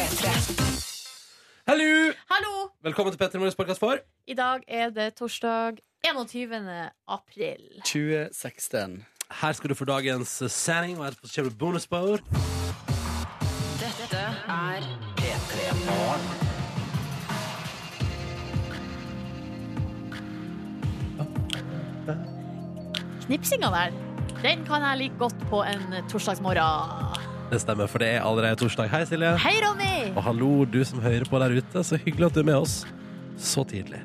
Hallo! Hallo! Velkommen til Petter Morgens podkast for I dag er det torsdag 21. april. 2016. Her skal du få dagens sending, og etterpå kommer det bonusspor. Dette er P3 Morgen. Knipsinga der, den kan jeg like godt på en torsdagsmorgen. Det stemmer, for det er allerede torsdag. Hei, Silje. Hei, Ronny! Og hallo, du som hører på der ute. Så hyggelig at du er med oss så tidlig.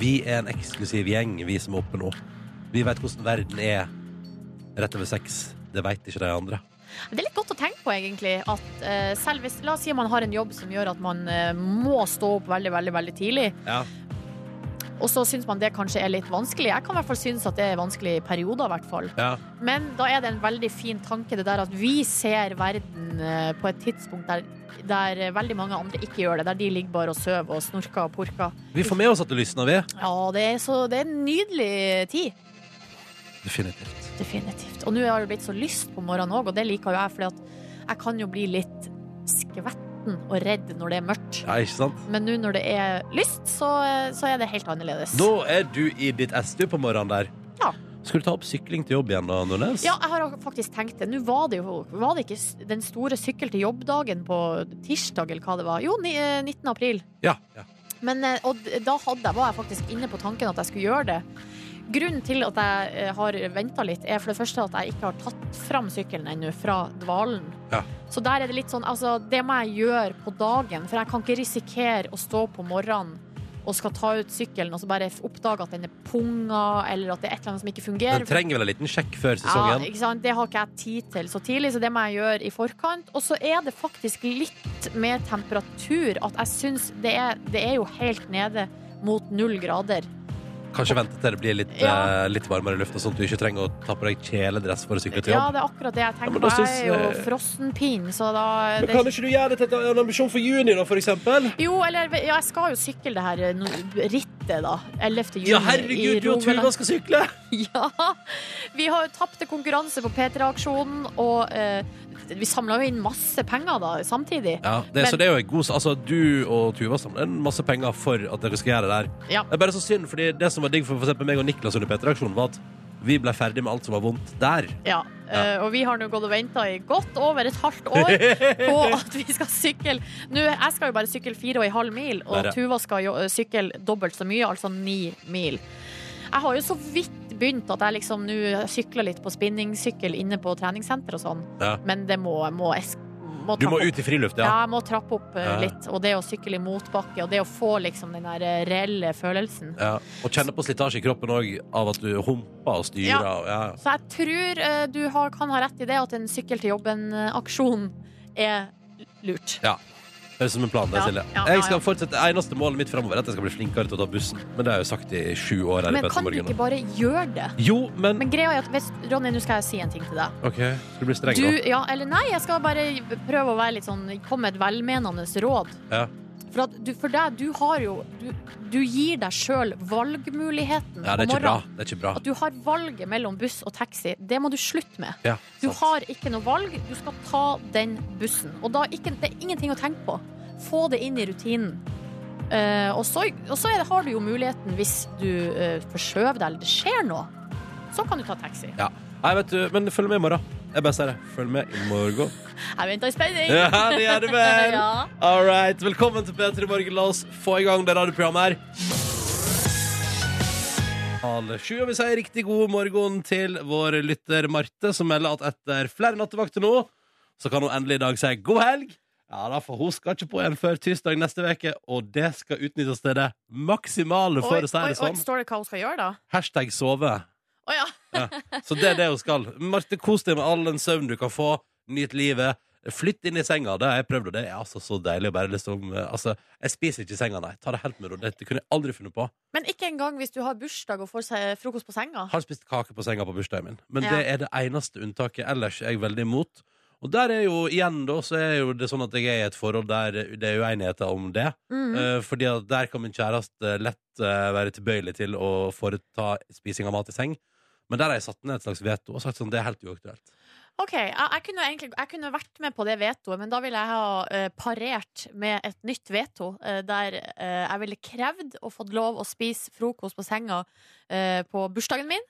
Vi er en eksklusiv gjeng, vi som er oppe nå. Vi vet hvordan verden er rett over seks. Det vet ikke de andre. Det er litt godt å tenke på, egentlig. At eh, selv hvis La oss si man har en jobb som gjør at man eh, må stå opp veldig, veldig, veldig tidlig. Ja. Og så syns man det kanskje er litt vanskelig. Jeg kan i hvert fall synes at det er vanskelig i perioder, i hvert fall. Ja. Men da er det en veldig fin tanke, det der at vi ser verden eh, på et tidspunkt der, der veldig mange andre ikke gjør det. Der de ligger bare og sover og snorker og porker. Vi får med oss at det lysner, vi. Ja, det er, så, det er en nydelig tid. Definitivt. Definitivt. Og nå har det blitt så lyst på morgenen òg, og det liker jo jeg, for jeg kan jo bli litt skvetten og redd når det er mørkt. Ja, ikke sant? Men nå når det er lyst, så, så er det helt annerledes. Nå er du i ditt ess på morgenen der. Ja. Skal du ta opp sykling til jobb igjen da, Nordnes? Ja, jeg har faktisk tenkt det. Nå var det jo var det ikke den store sykkel til jobb-dagen på tirsdag, eller hva det var. Jo, eh, 19. april. Ja, ja. Men, eh, og da hadde var jeg faktisk inne på tanken at jeg skulle gjøre det. Grunnen til at jeg eh, har venta litt, er for det første at jeg ikke har tatt fram sykkelen ennå fra dvalen. Ja. Så der er det litt sånn, altså det må jeg gjøre på dagen, for jeg kan ikke risikere å stå på morgenen og skal ta ut sykkelen og så bare oppdage at den er punga, eller at det er et eller annet som ikke fungerer. Den trenger vel en liten sjekk før Ja, sesongen? ikke sant? Det har ikke jeg tid til så tidlig, så det må jeg gjøre i forkant. Og så er det faktisk litt med temperatur at jeg syns det det er jo helt nede mot null grader. Kanskje vente til det blir litt, Ja. eh, litt varmere i lufta, sånn at du ikke trenger å ta på deg kjeledress for å sykle til Ja, jobb. det er akkurat det jeg tenker på. Jeg er jo frossenpinn, så da Men det, kan ikke du gjøre det til en ambisjon for juni, da, for eksempel? Jo, eller ja, jeg skal jo sykle det her eh, no- rittet, da. 11. juni Ja, i herregud, du og Rogaland. Tuva skal sykle! Ja. Vi har jo tapte konkurranse på P3-aksjonen, og eh, vi samla jo inn masse penger da samtidig. Ja, det, Men- så det er jo en god Altså, du og Tuva samler inn masse penger for at dere skal gjøre det der. Ja. Det er bare så synd, fordi det som var digg for for eksempel meg og Niklas under P3-aksjonen, var at vi ble ferdig med alt som var vondt der. Ja, eh, og vi har nå gått og venta i godt over et halvt år på at vi skal sykle. Nå, jeg skal jo bare sykle fire og en halv mil, og Tuva skal jo eh, sykle dobbelt så mye, altså ni mil. Jeg har jo så vidt begynt at jeg liksom nå sykler litt på spinningsykkel inne på treningssenter og sånn, Ja. men det må, må, es- må Du må ut i friluft, Ja, ja. jeg må trappe opp eh, Ja. litt. Og det å sykle i motbakke, og det å få liksom den der eh, reelle følelsen. ja. Og kjenne på slitasje i kroppen òg av at du humper og styrer. Ja. Ja. Så jeg tror eh, du har, kan ha rett i det, at en sykkel til jobben-aksjon er lurt. Høres ut som en plan, det, Ja, Silje. ja, ja, Jeg skal ja. fortsette, Eneste målet mitt fremover er at jeg skal bli flinkere til å ta bussen. Men det har jeg jo sagt i sju år. her i Men kan du ikke bare gjøre det? Jo, men Men greia er at hvis, Ronny, nå skal jeg si en ting til deg. OK, skal du bli streng Du, nå? ja, eller nei, jeg skal bare prøve å være litt sånn komme med et velmenende råd. Ja. For, du, for deg, du har jo Du, du gir deg sjøl valgmuligheten Ja, det er morgenen. Det er ikke bra. At du har valget mellom buss og taxi, det må du slutte med. Ja, Du har ikke noe valg, du skal ta den bussen. Og da ikke, det er ingenting å tenke på. Få det inn i rutinen. Uh, og så, og så det, har du jo muligheten, hvis du uh, forskjøver deg eller det skjer noe, så kan du ta taxi. Ja. Nei, vet du, men følg med i morgen. Jeg bare sier det. Følg med i morgen. Jeg venter i spenning! Ja, det gjør du vel. Ja. All right. Velkommen til P3 Morgen. La oss få i gang det radioprogrammet her. Halv sju, og vi sier riktig god morgen til vår lytter Marte, som melder at etter flere nattevakter nå, så kan hun endelig i dag si god helg. Ja da, for hun skal ikke på igjen før tirsdag neste uke, og det skal utnyttes til det maksimale, for Oi, å si oi, det oi, sånn. står det hva hun skal gjøre, da? Hashtag sove. Å ja. Så det er det hun skal. Marte, kos deg med all den søvn du kan få. Nyt livet. Flytt inn i senga. Det har jeg prøvd, og det er altså så deilig. Bare liksom, eh, altså, jeg spiser ikke i senga, nei. Ta det helt med ro. Dette kunne jeg aldri funnet på. Men ikke engang hvis du har bursdag og får seg frokost på senga. Har spist kake på senga på bursdagen min. Men Ja. det er det eneste unntaket. Ellers er jeg veldig imot. Og der er jo igjen da, så er jo det sånn at jeg er i et forhold der det er uenigheter om det. Mm. Uh, fordi at der kan min kjæreste lett uh, være tilbøyelig til å foreta spising av mat i seng. Men der har jeg satt ned et slags veto og sagt sånn, det er helt uaktuelt. OK, jeg, jeg, kunne egentlig, jeg kunne vært med på det vetoet, men da ville jeg ha uh, parert med et nytt veto. uh, der uh, jeg ville krevd og fått lov å spise frokost på senga på bursdagen min.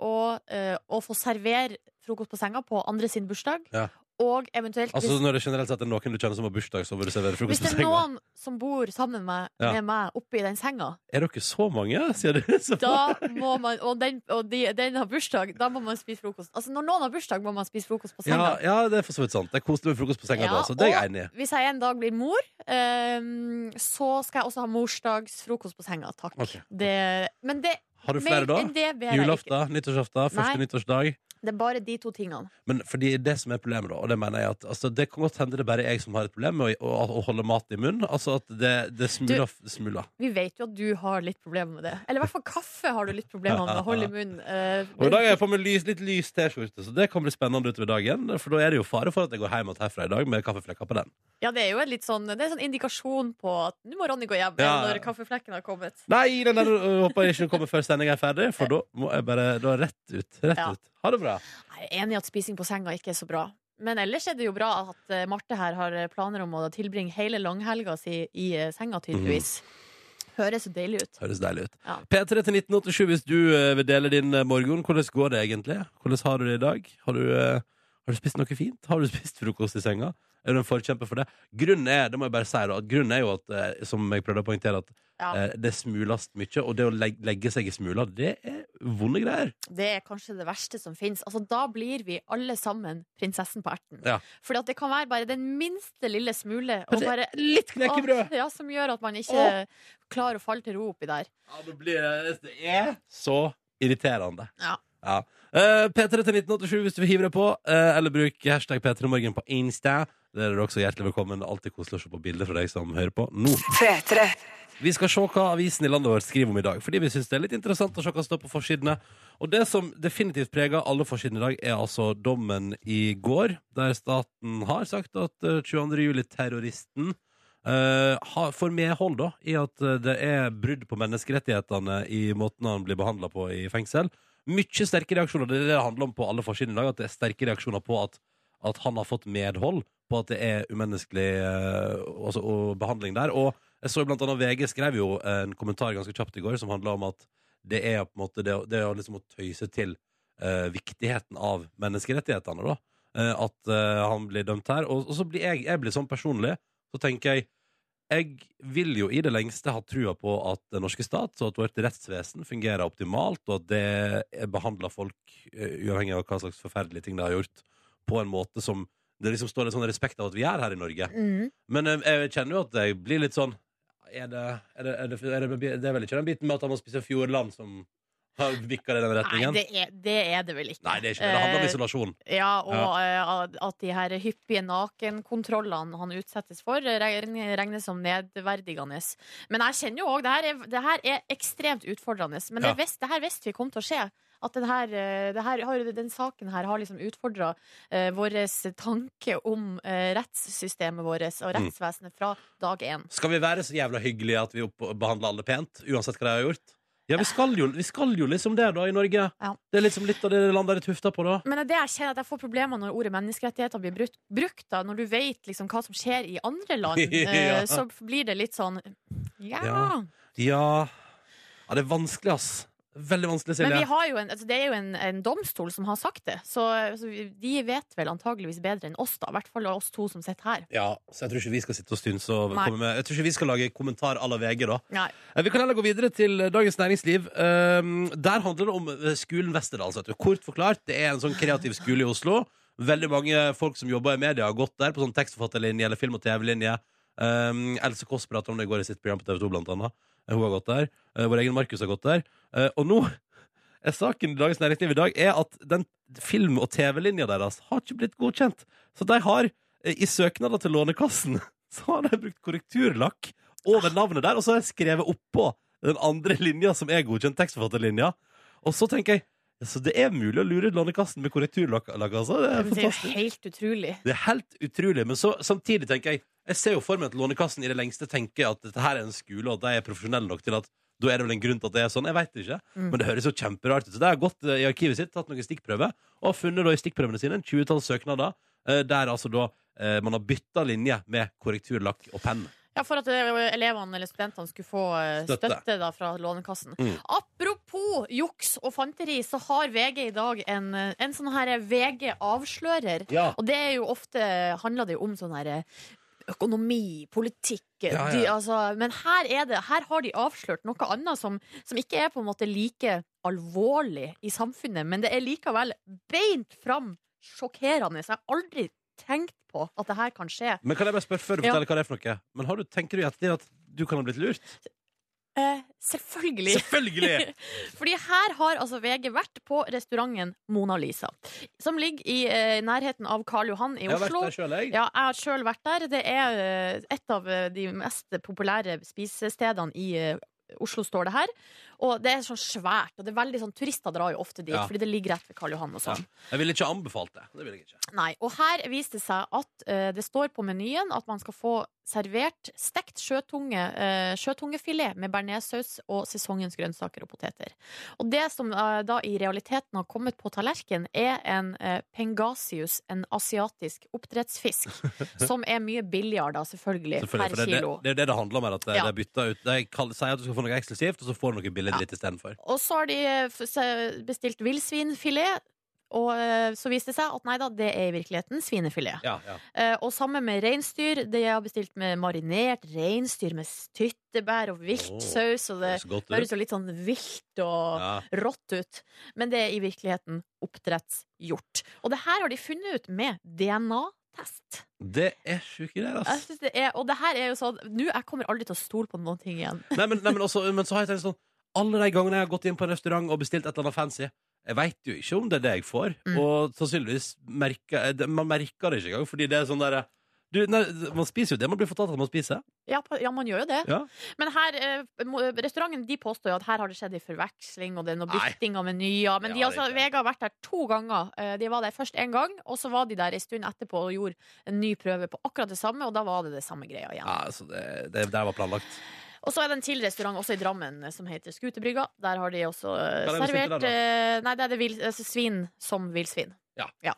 og, og få servere frokost på senga på andre sin bursdag. Ja. Og eventuelt Altså hvis, Når det generelt sett er noen du kjenner som har bursdag, så bør du servere hvis det er noen som bor sammen med, Ja. med meg oppi den senga, Er dere så mange? Sier du? Så... da må man Og den, og de, den har bursdag, da må man spise frokost. Altså Når noen har bursdag, må man spise frokost på senga. Ja, ja, det er for så vidt sant. Det er koselig med frokost på senga Ja, da, så det er jeg enig i. Hvis jeg en dag blir mor, um, så skal jeg også ha morsdagsfrokost på senga. Takk. Okay. Det, men det, Har du flere da? Julaften, nyttårsaften, første nyttårsdag. Det er bare de to tingene. Men fordi det som er problemet, da, og det mener jeg at altså, Det kan godt hende det bare er jeg som har et problem med å, å, å holde mat i munnen. Altså at det, det smuler, smuler. Vi vet jo at du har litt problemer med det. Eller i hvert fall kaffe har du litt problemer med å holde i munnen. Uh, Og i dag har jeg på meg lys, litt lys T-skjorte, så det kan bli spennende utover dagen. For da er det jo fare for at jeg går hjem igjen herfra i dag med kaffeflekker på den. ja, det er jo en litt sånn, det er en sånn indikasjon på at nå må Ronny gå hjem Ja. når kaffeflekken har kommet. Nei, den der øh, håper jeg ikke kommer før sendinga er ferdig, for da må jeg bare da rett ut. Rett Ja. ut. Ha det bra. Jeg er enig i at spising på senga ikke er så bra. Men ellers er det jo bra at eh, Marte her har planer om å tilbringe hele langhelga si i eh, senga, tydeligvis. Høres så deilig ut. Høres deilig ut. Ja. P3 til 1987 hvis du øh, vil dele din morgen. Hvordan går det egentlig? Hvordan har du det i dag? Har du, har du spist noe fint? Har du spist frokost i senga? Er du en forkjemper for det? Grunnen er det må jeg bare si da, grunnen er jo at, eh, som jeg prøvde å poengtere, at Ja. eh, det smules mye. Og det å legge, legge seg i smuler, det er vonde greier. Det er kanskje det verste som fins. Altså, da blir vi alle sammen prinsessen på erten. Ja. For det kan være bare den minste lille smule og bare, litt knekkebrød. Åh, ja, som gjør at man ikke klarer å falle til ro oppi der. Ja, det blir Det er så irriterende. Ja. Ja. Uh, P3 til 1987 hvis du vil hive deg på, uh, eller bruk hashtag P3morgen på Insta. Der er du også hjertelig velkommen. Alltid koselig å se på bilder fra deg som hører på nå. Vi skal se hva avisen i landet vårt skriver om i dag, fordi vi syns det er litt interessant å se hva som står på forsidene. Og det som definitivt preger alle forsidene i dag, er altså dommen i går, der staten har sagt at eh, 22. juli-terroristen Uh, får medhold da, i at eh, det er brudd på menneskerettighetene i måten han blir behandla på i fengsel. Mye sterke reaksjoner. Det er det det handler om på alle forsidene i dag, at det er sterke reaksjoner på at, at han har fått medhold på at det er umenneskelig eh, altså, og behandling der. Og jeg så blant annet VG skrev jo en kommentar ganske kjapt i går som handla om at det er på en måte det, det å liksom å tøyse til eh, viktigheten av menneskerettighetene, da. Eh, at eh, han blir dømt her. Og, og så blir jeg, jeg blir sånn personlig, så tenker jeg jeg vil jo i det lengste ha trua på at den norske stat og at vårt rettsvesen fungerer optimalt, og at det behandler folk, eh, uavhengig av hva slags forferdelige ting de har gjort, på en måte som det liksom står en sånn respekt av at vi er her i Norge. Mm. Men jeg, jeg kjenner jo at jeg blir litt sånn Er det, er det, er det, er det, det er vel ikke den biten med at han må spise Fjordland som har vikka i den Nei, det er, det er det vel ikke. Nei, det er ikke det. Det handler om Eh, isolasjon. Ja, og eh, at de her hyppige nakenkontrollene han utsettes for, regn- regnes som nedverdigende. Men jeg kjenner jo òg det, her er- det her er ekstremt utfordrende. Men det, Ja. visst- det her visste vi kom til å skje. At den, her, eh, det her, har- den saken her har liksom utfordra eh, vår tanke om eh, rettssystemet vårt og Mm. rettsvesenet fra dag én. Skal vi være så jævla hyggelige at vi opp- behandler alle pent, uansett hva de har gjort? Ja, vi skal jo, vi skal jo liksom det, da, i Norge. Ja. Det er liksom litt av det landet er tufta på, da. Men det det jeg kjenner at jeg får problemer når ordet menneskerettigheter blir brukt. brukt da, når du vet liksom hva som skjer i andre land, Ja. eh, så blir det litt sånn ja. Ja. Ja. ja, det er vanskelig, ass. Veldig vanskelig, Men vi har jo en, altså det er jo en, en domstol som har sagt det, så så, de vet vel antageligvis bedre enn oss, da. I hvert fall oss to som sitter her. Ja, så jeg tror ikke vi skal sitte og stunse og Nei. komme med Jeg tror ikke vi skal lage kommentar à la VG, da. Nei. Eh, Vi kan heller gå videre til Dagens Næringsliv. Um, der handler det om eh, skolen Westerdals. vet. Kort forklart, det er en sånn kreativ skole i Oslo. Veldig mange folk som jobber i media, har gått der på sånn tekstforfatterlinje eller film- og TV-linje. Um, Else Kåss prater om det i går i sitt program på TV2, blant annet. Eh, Hun har gått der. Eh, Vår egen Markus har gått der. Eh, Og nå er saken i Dagens Næringsliv i dag er at den film- og TV-linja deres har ikke blitt godkjent. Så de har, i søknader til Lånekassen, så har de brukt korrekturlakk over navnet der, og så har jeg skrevet oppå den andre linja som er godkjent, tekstforfatterlinja. Og så tenker jeg så det er mulig å lure Lånekassen med korrekturlakk, altså. Det er Det er helt utrolig. Det er helt utrolig, men så, samtidig tenker jeg Jeg ser jo for meg at Lånekassen i det lengste tenker at dette her er en skole, og de er profesjonelle nok til at Da er det vel en grunn til at det er sånn. Jeg vet ikke. Mm. Men det høres jo kjemperart ut. Så de har gått eh, i arkivet sitt, tatt noen stikkprøver, og funnet da i stikkprøvene sine en 20-talls søknader eh, der altså da eh, man har bytta linje med korrekturlakk og penn. Ja, For at elevene eller studentene skulle få Støtte. støtte, da, fra Lånekassen. Mm. Apropos juks og fanteri, så har VG i dag en, en sånn her VG avslører. Ja. Og det er jo ofte handler det jo om sånn her økonomi, politikk Ja, ja. De, altså, Men her, er det, her har de avslørt noe annet som, som ikke er på en måte like alvorlig i samfunnet, men det er likevel beint fram sjokkerende. Så jeg har aldri tenkt på at det her kan skje. Men kan jeg bare spørre før du Ja. forteller hva det er for noe? Men har du, tenker du i ettertid at du kan ha blitt lurt? Eh, selvfølgelig. Selvfølgelig! Fordi her har altså VG vært på restauranten Mona Lisa, som ligger i eh, nærheten av Karl Johan i Jeg har vært Oslo. der selv, jeg. Ja, jeg har sjøl vært der. Det er eh, et av eh, de mest populære spisestedene i eh, Oslo, står det her. Og det er sånn svært. Og det er veldig sånn, Turister drar jo ofte dit, Ja. fordi det ligger rett ved Karl Johan. og sånn. Jeg ville ikke anbefalt det. Det vil jeg ikke. Nei, og her viste det seg at eh, det står på menyen at man skal få servert stekt sjøtunge, eh, sjøtungefilet med bearnéssaus og sesongens grønnsaker og poteter. Og det som eh, da i realiteten har kommet på tallerken, er en eh, pengasius, en asiatisk oppdrettsfisk, som er mye billigere da, selvfølgelig, Selvfølgelig, per for det, kilo. det, det er det det handler om her. At det, Ja. de bytter ut De kall- sier at du skal få noe eksklusivt, og så får du noe billig dritt istedenfor. Og så har de eh, bestilt villsvinfilet, og eh, så viste det seg at nei da, det er i virkeligheten svinefilet. Ja, ja. Eh, og sammen med reinsdyr. Det jeg har bestilt med marinert reinsdyr med tyttebær og viltsaus. Og det Det høres jo litt sånn vilt og Ja. rått ut. Men det er i virkeligheten oppdrettshjort. Og det her har de funnet ut med DNA-test. Det er sjuke greier, Jeg synes det er, og det her er jo sånn Nå, jeg kommer aldri til å stole på noen ting igjen. Nei, men, nei, men, også, men så har jeg tenkt sånn Alle de gangene jeg har gått inn på en restaurant og bestilt et eller annet fancy Jeg vet jo ikke om det er det jeg får Mm. Og sannsynligvis merker Man merker det ikke engang Fordi det er sånn der du, nei, Man spiser jo det man blir fortalt at man spiser Ja, ja man gjør jo det. Ja. Men her, eh, restauranten de påstår jo at her har det skjedd en forveksling, og det er noe bytting av menyer. Men de, Ja, altså. VG har vært der to ganger. Eh, De var der først én gang, og så var de der en stund etterpå og gjorde en ny prøve på akkurat det samme, og da var det det samme greia igjen. Ja, altså det, det der var planlagt Og så er det en til restaurant også i Drammen eh, som heter Skutebrygga. Der har de også eh, er servert der, Nei, det er det vil, altså, svin som villsvin. Ja. ja,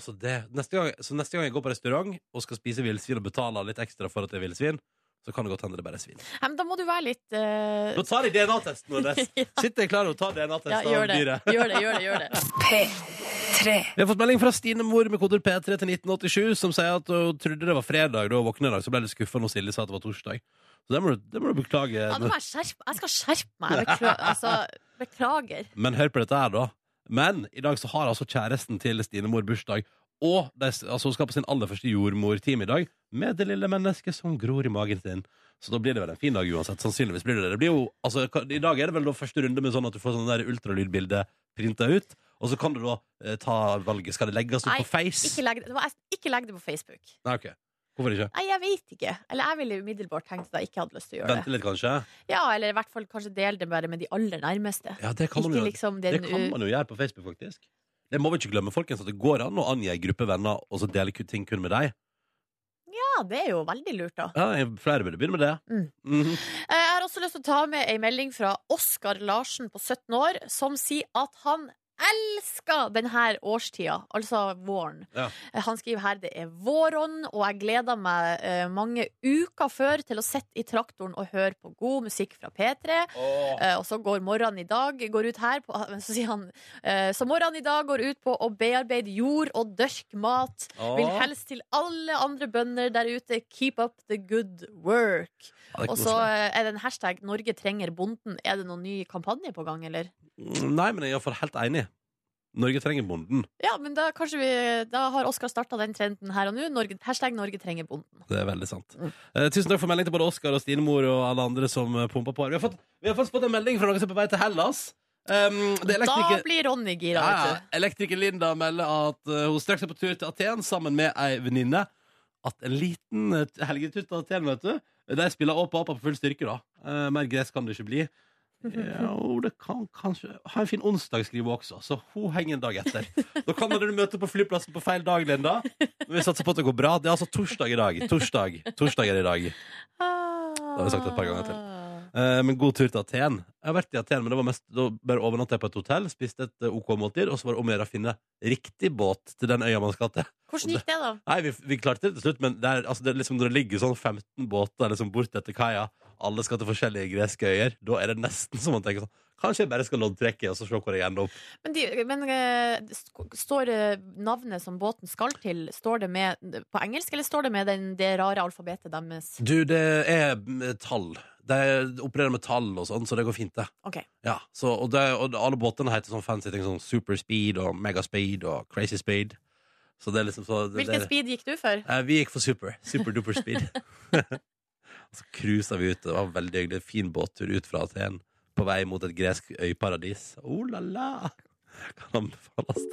så, det, neste gang, så neste gang jeg går på restaurant Og skal spise villsvin og betaler litt ekstra for at det er villsvin Så kan det godt hende det bare er svin Ja, men da må du være litt uh... Nå tar jeg DNA-testen ja. Sitter jeg klar og tar DNA-test Ja, av gjør det. dyret Gjør det, gjør det, P3. Vi har fått melding fra Stine Mor med koder P3 til 1987 Som sier at hun trodde det var fredag Da hun våkna i dag Så ble litt skuffet når Silje sa at det var torsdag Så det må du, det må du beklage Ja, det må jeg skjerpe Jeg skal skjerpe meg. Beklager. Altså, beklager. Men hør på dette her da Men i dag så har altså kjæresten til Stine Mor bursdag Og de, altså hun skal på sin aller første jordmortime i dag Med det lille mennesket som gror i magen sin. Så da blir det vel en fin dag uansett Sannsynligvis blir det det, det blir jo, altså, I dag er det vel da første runde med sånn at du får sånn ultralydbilde printet ut. Og så kan du da eh, ta valget. Skal det legges ut Nei, på face? Ikke legg, det var, ikke legg det på Facebook. Nei, ok Hvorfor ikke? Nei, jeg vet ikke. Eller jeg ville umiddelbart tenkt at jeg ikke hadde lyst til å gjøre Vente litt kanskje? Ja, Eller i hvert fall kanskje dele det bare med de aller nærmeste. Ja, det kan man Ikke jo liksom Det den kan man jo gjøre på Facebook faktisk Det må vi ikke glemme folkens At det går an å angi en gruppe venner Og så dele kun- ting kun med deg Ja, det er jo veldig lurt, da. Ja, jeg- flere burde begynne med det Mm. Mhm. Jeg har også lyst til å ta med ei melding fra Oskar Larsen på 17 år, som sier at han elsker denne årstida, altså våren. Ja. Eh, Han skriver her det er vårånd, og jeg gleder meg eh, mange uker før til å sitte i traktoren og høre på god musikk fra P3. Oh. Eh, og så går morgenen i dag går ut her på, Så sier han eh, Så morgenen i dag går ut på å bearbeide jord og dørke mat. Vil helst til alle andre bønder der ute keep up the good work. Og så er det en hashtag 'Norge trenger bonden'. Er det noen ny kampanje på gang, eller? Nei, men jeg er i hvert fall helt enig Norge trenger bonden Ja, men da, kanskje vi, da har Oskar starta den trenden her og nå. Norge, hashtag 'Norge trenger bonden'. Det er veldig sant Mm. Eh, Tusen takk for melding til både Oskar og Stinemor Og alle andre som eh, pumper på Vi har, fått, vi har fått en melding fra noen som er på vei til Hellas um, Det Da blir Ronny gira, ja, ja. Elektriker Linda melder at uh, hun straks er på tur til Aten sammen med ei venninne. At en liten uh, helgetur til Aten, vet du De spiller opp og opp på full styrke, da. Uh, mer gress kan det ikke bli. Ja, det kan kanskje Ha en fin onsdag, skriver hun også. Så hun henger en dag etter. Da kan dere møte på flyplassen på feil dag, Linda. Men vi satser på at det går bra. Det er altså torsdag i dag. Torsdag, torsdag er i dag. Det har vi sagt et par ganger til. Eh, men god tur til Aten. Jeg har vært i Aten, men det var mest, da bare overnatta jeg på et hotell, spiste et eh, OK måltid, og så var det om å gjøre å finne riktig båt til den øya man skal til. Hvordan gikk det, da? Nei, vi, vi klarte det til slutt, men det er, altså, det er liksom, når det ligger sånn 15 båter liksom bort etter kaia, alle skal til forskjellige greske øyer, da er det nesten som man tenker sånn Kanskje jeg bare skal loddtrekke og så se hvor jeg ender opp. Men, de, men uh, står eh, navnet som båten skal til, står det med på engelsk, eller står det med den, det rare alfabetet deres? Du, det er mm, tall. De opererer med tall og sånn, så det går fint, det. Okay. Ja, så, og, det, og alle båtene heter sånn fancy ting, sånn Super Speed og Mega Speed og Crazy Speed. Så det liksom så Hvilken det, speed gikk du for? Eh, vi gikk for super. Super duper speed. og så cruisa vi ut. Det var veldig hyggelig. Fin båttur ut fra Aten på vei mot et gresk øyparadis. Oh la la! Kan anbefales.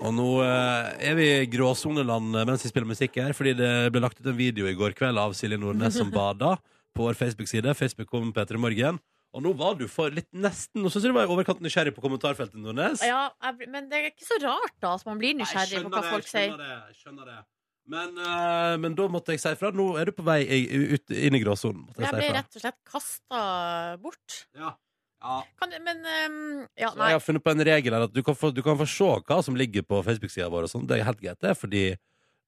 Og nå eh, er vi i gråsoneland mens vi spiller musikk her, fordi det ble lagt ut en video i går kveld av Silje Nordnes som bada på vår Facebook-side. Facebook kom Peter i morgen. Og nå var du for litt nesten Nå syns jeg du var i overkant nysgjerrig på kommentarfeltet, Nordnes. Ja, jeg, men det er ikke så rart, da, at man blir Nei, nysgjerrig på hva det, folk jeg skjønner det, jeg skjønner det. Men, eh, men da måtte jeg si ifra. Nå er du på vei i- ut, inn i gråsonen. måtte Jeg si ble ifra. rett og slett kasta bort. Ja. Ja. Kan, men ehm, Ja, Så nei. jeg har funnet på en regel her at du kan få, du kan få se hva som ligger på Facebook-sida vår. Og sånn. det er helt greit, det, fordi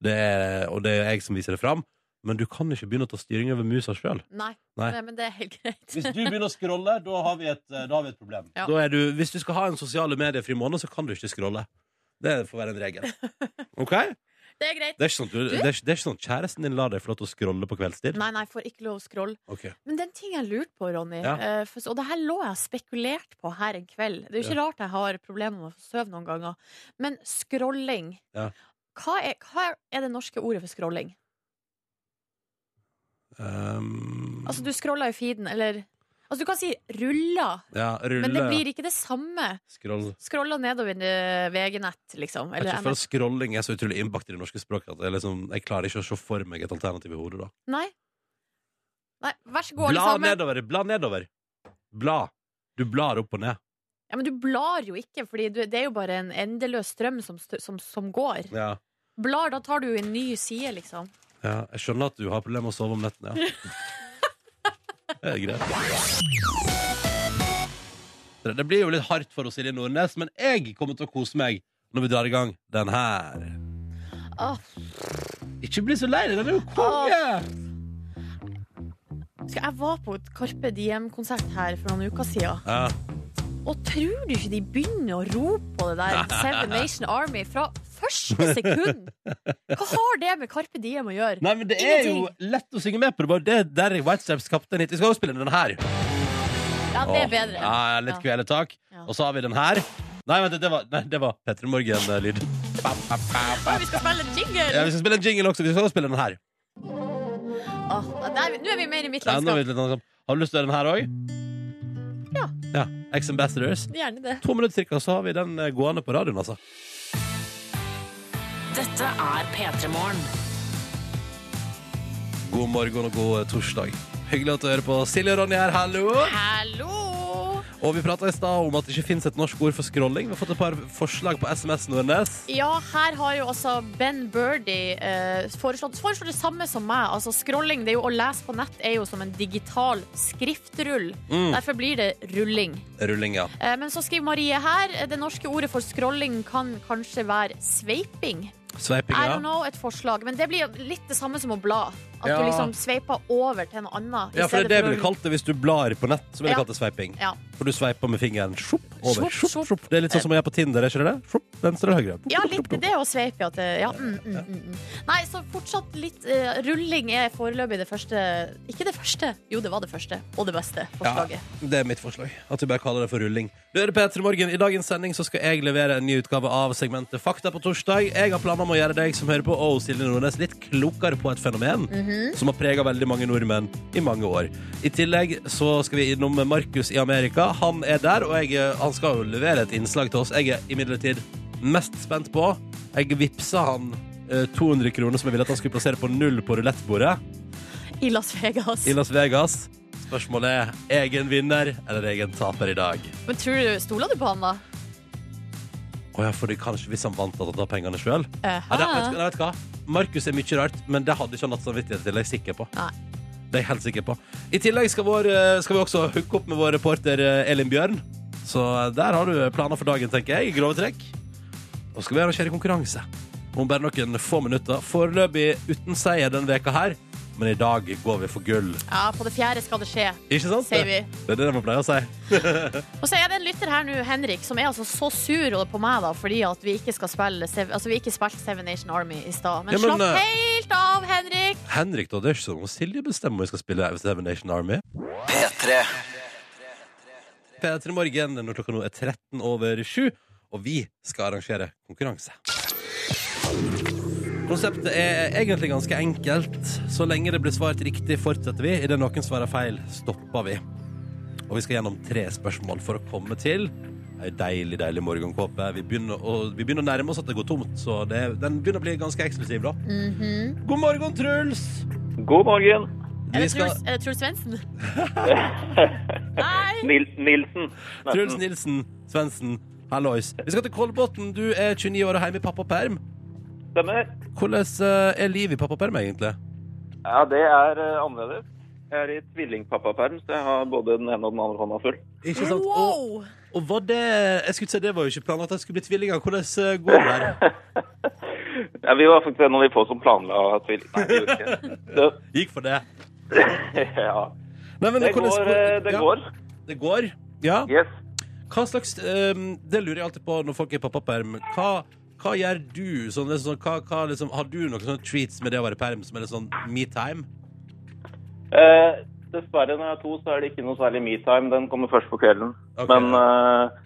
det er, og det er jeg som viser det fram. Men du kan ikke begynne å ta styring over musa sjøl. Nei. Nei. Nei, men det er helt greit. Hvis du begynner å scrolle, da har vi et, eh, da har vi et problem. Ja. Da er du, hvis du skal ha en sosiale medier-fri måned, så kan du ikke scrolle. Det får være en regel. Ok? Det er greit. Det er ikke sånn, du, det er, det er ikke sånn kjæresten din lar deg få lov til å scrolle på kveldstid? Nei, nei, får ikke lov å scrolle. Okay. Men det er en ting jeg lurte på, Ronny. Ja. eh, for, og det her lå jeg og spekulerte på her en kveld. Det er jo ikke rart jeg har problemer med å sove noen ganger. Men scrolling Ja. hva, er, hva er det norske ordet for scrolling? Um, Altså, du scroller i feeden, eller Altså, du kan si ruller, ja, ruller men det blir ikke det samme. scroll. Scroller nedover VG-nett, liksom. Jeg Eller tror for NF. scrolling er så utrolig innbakt i det norske språket at jeg, liksom, jeg klarer ikke å se for meg et alternativ i hodet. da Nei. Nei, vær så god, alle Bla nedover! Bla nedover! Bla. Du blar opp og ned. Ja, men du blar jo ikke, Fordi det er jo bare en endeløs strøm som, som, som går. Ja. Blar, da tar du en ny side, liksom. ja, Jeg skjønner at du har problemer med å sove om nettene. Ja. Det er greit. Det blir jo litt hardt for oss Silje Nordnes, men jeg kommer til å kose meg når vi drar i gang den her. Oh. Ikke bli så lei deg, den er jo konge! Oh. jeg var på et Carpe Diem-konsert her for noen uker siden. Ja. Og tror du ikke de begynner å rope på det der Seven Nation Army fra første sekund? Hva har det med Carpe Diem å gjøre? Nei, men det er jo lett å synge med på det. var det der er White Straps kaptein hit. Vi skal jo spille den her. Ja, det er bedre. Ja, ja, litt Ja. kveletak. Ja. Og så har vi den her. Nei, vent, det var, nei, det var Petter Morgen-lyd. Vi skal spille en jingle! Ja, vi skal spille en jingle også. Vi skal også spille den her. Åh, der, nå er vi mer i mitt landskap. Har du lyst til å gjøre den her òg? Ja. ja. Ex-Ambassadors. Gjerne det. To minutter cirka, så har vi den eh, gående på radioen, altså. Dette er P3 Morgen. God morgen og god eh, torsdag. Hyggelig at du hører på. Silje og Ronny her, hallo! Hallo! Og vi prata i stad om at det ikke fins et norsk ord for scrolling. Vi har fått et par forslag på SMS, Nordnes. Ja, her har jo altså Ben Birdie eh, foreslått, foreslått det samme som meg. Altså Scrolling, det er jo å lese på nett er jo som en digital skriftrull. Mm. Derfor blir det rulling. Rulling, ja. Eh, men så skriver Marie her eh, det norske ordet for scrolling kan kanskje være sveiping. Sveiping, I don't know, et forslag. Men det blir jo litt det samme som å bla. At Ja. du liksom sveiper over til noe annet. Ja, for det er det vi ville kalt det hvis du blar på nett. Så ville det Ja. kalt det sveiping. Ja. For du sveiper med fingeren sjopp, over. Sjopp, Sjopp, sjopp. Det er litt sånn som å gjøre på Tinder, er ikke det? Sjopp, venstre eller høyre? Ja, litt det å sveipe. Ja, mm, mm, mm, mm. Nei, så fortsatt litt uh, Rulling er foreløpig det første Ikke det første, jo, det var det første. Og det beste forslaget. Det er mitt forslag. At vi bare kaller det for rulling. Du hører Peter Morgen. I dagens sending så skal jeg levere en ny utgave av segmentet Fakta på torsdag. Jeg har planer om å gjøre deg som hører på, og Silje Nordnes litt klokere på et fenomen Mhm. som har prega veldig mange nordmenn i mange år. I tillegg så skal vi innom Markus i Amerika. Han er der, og jeg, eh, han skal jo levere et innslag til oss. Jeg er imidlertid mest spent på Jeg vippsa han eh, 200 kroner som jeg ville at han skulle plassere på null på rulettbordet I Las Vegas. i Las Vegas. Spørsmålet er egen vinner eller egen taper i dag. Men tror du, Stoler du på han, da? Å ja, for det kanskje hvis han vant hadde han tatt pengene sjøl? Ja, vet, vet hva? Markus er mye rart, men det hadde ikke han hatt samvittighet til. Jeg er sikker på. Nei. Det er jeg helt sikker på. I tillegg skal, vår, eh, skal vi også hooke opp med vår reporter eh, Elin Bjørn. Så eh, der har du planer for dagen, tenker jeg. i Grove trekk. Og skal vi arrangere konkurranse om bare noen få minutter. Foreløpig uten seier denne veka her, men i dag går vi for gull. Ja, på det fjerde skal det skje, Ikke sant? sier vi. Det er det man pleier å si. Og så er det en lytter her nå, Henrik, som er altså så sur på meg da, fordi at vi ikke skal spille Altså, vi ikke spilte Seven Nation Army i stad. Men, Ja, men, slapp eh, helt av, Henrik! Henrik, da, det er ikke sånn at Silje bestemmer om vi skal spille Seven Nation Army. P3. P3 Morgen når klokka nå er 13 over 7, og vi skal arrangere konkurranse. Konseptet er egentlig ganske enkelt. Så lenge det blir svart riktig, fortsetter vi. Idet noen svarer feil, stopper vi. Og vi skal gjennom tre spørsmål for å komme til ei deilig, deilig morgenkåpe. Vi begynner, å, vi begynner å nærme oss at det går tomt, så det, den begynner å bli ganske eksklusiv, da. Mhm. God morgen, Truls! God morgen. Er det skal, Truls, er det Truls Svendsen? Nei! Nil Nilsen. Truls Nilsen Svendsen, hallois. Vi skal til Kolbotn. Du er 29 år og hjemme i pappaperm. Stemmer. Hvordan eh, er livet i pappaperm, egentlig? Ja, det er eh, annerledes. Jeg er i tvillingpappaperm, så jeg har både den ene og den andre hånda full. Ikke sant? Og, Wow! og var det Jeg skulle si det var jo ikke planlagt at jeg skulle bli tvillinger. Hvordan eh, går det der? Ja, vi var faktisk en av de få som planla tvilling... Nei, vi gjorde ikke det. Gikk for det. Ja. Nei, men Det hvordan- går. Det ja, går. Det går? Ja. Yes. Hva slags Det lurer jeg alltid på når folk er i pappaperm. Hva, hva gjør du? Sånn, det er sånn, hva, hva, liksom, har du noen sånne treats med det å være perm som er litt sånn me time? Eh, dessverre, når jeg er to, så er det ikke noe særlig me-time. Den kommer først på kvelden. Okay. Men eh,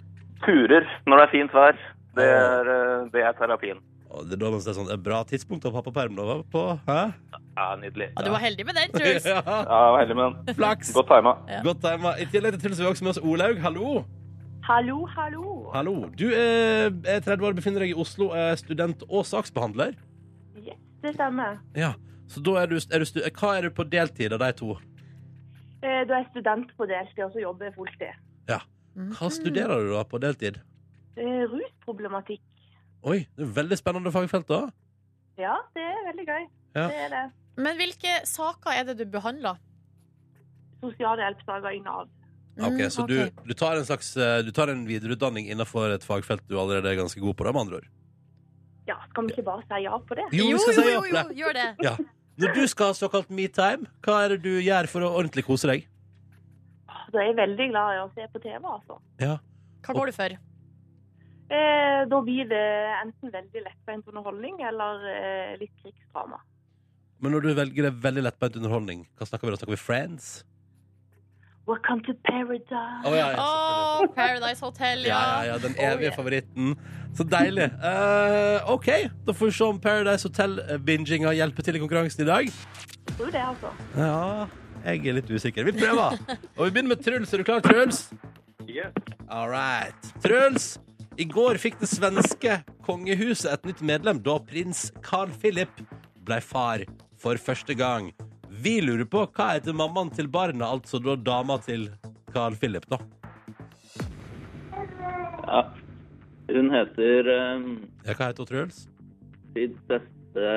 turer når det er fint vær, det er, eh, det er terapien. Og det er da man ser sånn, et bra tidspunkt å ha pappaperm da, på. Hæ? Ja, nydelig. Ja, du var heldig med den, Truls. ja. Ja, jeg var heldig med den. Flaks. Godt tima. Ja. Godt tima. I tillegg til Truls har vi også med oss Olaug. Hallo. Hallo, hallo. Hallo. Du er, er 30 år, befinner deg i Oslo, er student og saksbehandler. Yes, det stemmer. Ja. Så da er du, er du stu, Hva er du på deltid av de to? Eh, Da er jeg student på deltid, og så jobber jeg fulltid. Hva studerer du da på deltid? Eh, Rusproblematikk. Oi, det er veldig spennende fagfelt, da. Ja, det er veldig gøy. Ja. Det er det. Men hvilke saker er det du behandler? Sosialhjelpssaker i Nav. Ok, Mm, Så okay. Du, du tar en slags eh, Du tar en videreutdanning innenfor et fagfelt du allerede er ganske god på, da, med andre ord? Ja, skal vi ikke bare si ja på det? Jo, Jo, skal jo, si ja på det. jo, jo gjør det. Ja. Når du skal ha såkalt me-time, hva er det du gjør for å ordentlig kose deg? Da er jeg veldig glad i å se på TV, altså. Hva går du for? Eh, Da blir det enten veldig lettbeint underholdning eller eh, litt krigsdrama. Men når du velger det veldig lettbeint underholdning, hva snakker vi da? Snakker vi Friends? Welcome to paradise. Oh, ja, ja, oh. Paradise Hotel, Ja, ja. ja, ja, den Oh, evige yeah. favoritten. Så deilig. Uh, OK, da får vi se om Paradise Hotel-binginga hjelper til i konkurransen i dag. Jeg tror det, altså. Ja, jeg er litt usikker. Vi prøver. Og vi begynner med Truls. Er du klar, Truls? Yes. All right. Truls, i går fikk det svenske kongehuset et nytt medlem da prins Carl Philip ble far for første gang. Vi lurer på hva heter mammaen til barna, altså da dama til Carl Philip, da. Ja. Hun heter um, Ja, hva heter hun, Truls? prinsesse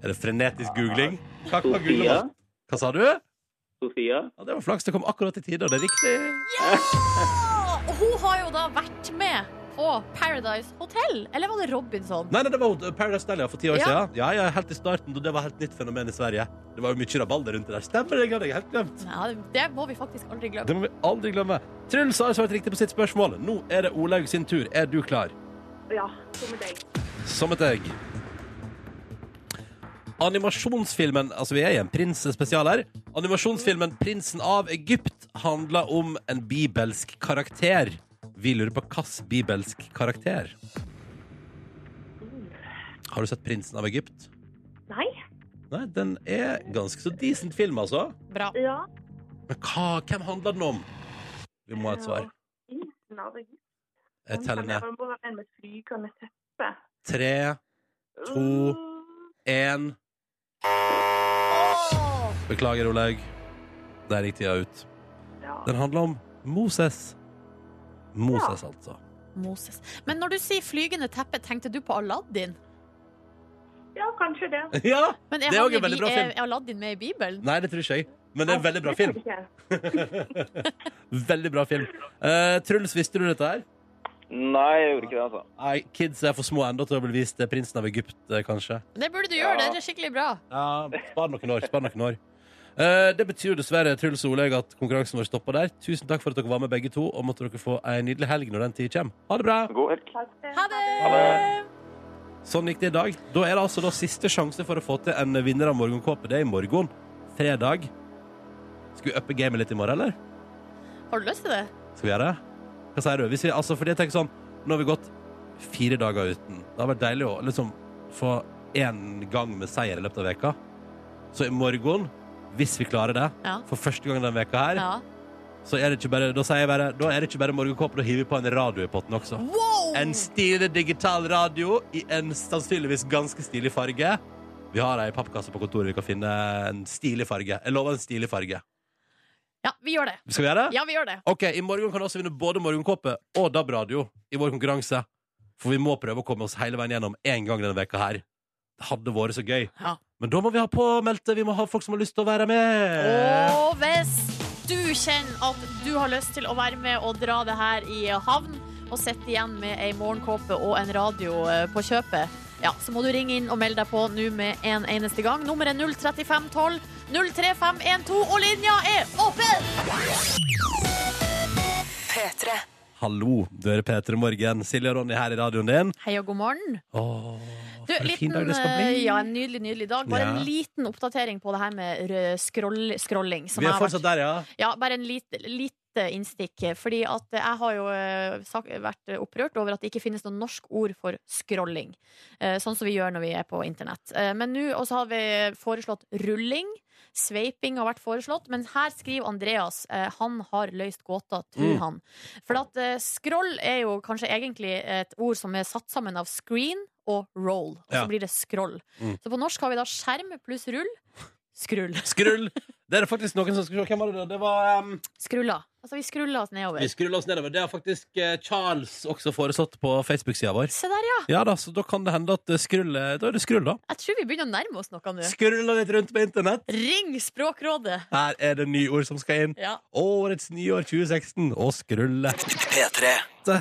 Er det frenetisk googling? Hva, hva, Sofia. hva sa du? Sofia. Ja, det var flaks. Det kom akkurat i tide, og det er riktig. Ja! Og hun har jo da vært med på Paradise Hotel. Eller var det Robinson? Nei, nei, det var Paradise Hotel ja, for ti år Ja. siden. Ja, ja, helt i starten, og det var helt nytt fenomen i Sverige. Det var jo mye rabalder rundt det der. Stemmer det, det hadde jeg helt glemt. Ja, det må vi faktisk aldri glemme. Det må vi aldri glemme. Truls har svart riktig på sitt spørsmål. Nå er det Olaug sin tur. Er du klar? Ja, som med deg. Som et egg. Animasjonsfilmen Altså, vi er i en prinsespesial her. Animasjonsfilmen 'Prinsen av Egypt' handler om en bibelsk karakter. Vi lurer på hvilken bibelsk karakter. Har du sett 'Prinsen av Egypt'? Nei? Nei, den er ganske så decent film, altså. Bra. Ja. Men hva, hvem handler den om? Vi må ha et svar. Prinsen av Egypt. Jeg teller ned. Tre, To. én! Beklager, Olaug. Der gikk tida ut. Den handler om Moses. Moses, altså. Moses. Men når du sier flygende teppe, tenkte du på Aladdin? Ja, kanskje det. Ja! Men Det er, er han også en i veldig bra film. er Aladdin med i Bibelen? Nei, det tror ikke jeg. Men det er en veldig bra film. Veldig bra film. Uh, Truls, visste du dette her? Nei, jeg gjorde ikke det, altså. Nei, kids er for små ennå til å bli vist Prinsen av Egypt, eh, kanskje. Det burde du gjøre, Ja. det er skikkelig bra. Ja, spar noen år. Spar noen år. Eh, det betyr jo dessverre Truls og at konkurransen vår stopper der. Tusen takk for at dere var med, begge to, og måtte dere få ei nydelig helg når den tid kommer. Ha det bra! God helg. Ha det! Ha det. Sånn gikk det i dag. Da er det altså da siste sjanse for å få til en vinner av Morgenkåpe. Det er i morgen. Fredag. Skal vi uppe gamet litt i morgen, eller? Har du lyst til det? Skal vi gjøre det? Hva sier du? Hvis vi, altså, fordi jeg tenker sånn, nå har vi gått fire dager uten. Det har vært deilig å liksom få én gang med seier i løpet av veka. Så i morgen, hvis vi klarer det, Ja. for første gang denne veka her, Ja. så er det ikke bare, da sier jeg bare, da er det ikke bare morgenkåpe, da hiver vi på en radio i potten også. Wow! En stilig digital radio i en sannsynligvis ganske stilig farge. Vi har ei pappkasse på kontoret vi kan finne en stilig farge. Jeg lover en stilig farge. Ja, vi gjør det. Skal vi gjøre det? Ja, vi gjør det. Ok, I morgen kan du også vinne både morgenkåpe og DAB-radio i vår konkurranse. For vi må prøve å komme oss hele veien gjennom én gang denne veka her. Hadde vært så gøy. Ja. Men da må vi ha påmeldte. Vi må ha folk som har lyst til å være med. Og hvis du kjenner at du har lyst til å være med og dra det her i havn, og sitte igjen med ei morgenkåpe og en radio eh, på kjøpet, ja, så må du ringe inn og melde deg på nå med en eneste gang. Nummeret er 03512 03512, og linja er åpen! P3. Hallo, du hører P3 Morgen. Silje og Ronny her i radioen din. Hei og god morgen. Åh, Du, fin liten, dag det skal eh, bli. Ja, en nydelig, nydelig dag. Bare Ja. en liten oppdatering på det her med rød scroll, scrolling. som Vi er har vært- fortsatt der, ja. Ja, bare en lite, lite innstikk. Fordi at jeg har jo eh, sak- vært opprørt over at det ikke finnes noe norsk ord for scrolling. Eh, Sånn som vi gjør når vi er på internett. Eh, Men nå også har vi foreslått rulling. Sveiping har vært foreslått, men her skriver Andreas eh, han har løst gåta, tror Mm. han. For at eh, scroll er jo kanskje egentlig et ord som er satt sammen av screen og roll. Og så Ja. blir det scroll. Mm. Så på norsk har vi da skjerm pluss rull. Skrull. Skrull. Det er det faktisk noen som skal se. Hvem var det? da? Det var um, Skrulla. Altså, vi skruller oss nedover. Vi skruller oss nedover. Det har faktisk eh, Charles også foreslått på Facebook-sida vår. Se der, ja. Ja da, så da kan det hende at eh, skrull eh, Da er det skrull, da. Jeg tror vi begynner å nærme oss noe nå. Skrulla litt rundt på internett. Ring Språkrådet! Her er det nyord som skal inn. Ja. Årets nyår 2016 og skrulle. P3.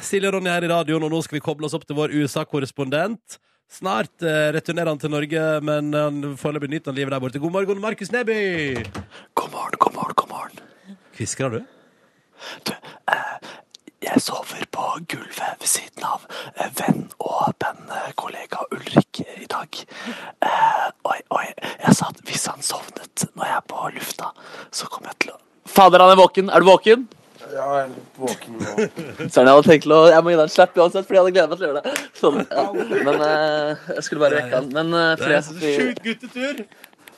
Silje og Ronny her i radioen, og nå skal vi koble oss opp til vår USA-korrespondent. Snart eh, returnerer han til Norge, men han foreløpig nyter livet der borte. God morgen, Markus Neby! God morgen, god morgen, god morgen. Kviskrer du? Du, eh, jeg sover på gulvet ved siden av eh, venn og bandkollega Ulrik i dag. Eh, jeg- jeg, jeg sa at hvis han sovnet når jeg er på lufta, så kommer jeg til å Fader, han er våken. Er du våken? Ja, jeg er litt våken nå. Søren, jeg hadde tenkt å Jeg må gi deg en slapp uansett, fordi jeg hadde gledet meg til å gjøre det. Sånn, ja. Men eh, jeg skulle bare vekke han. Men eh, fordi jeg satt i- Sjukt guttetur!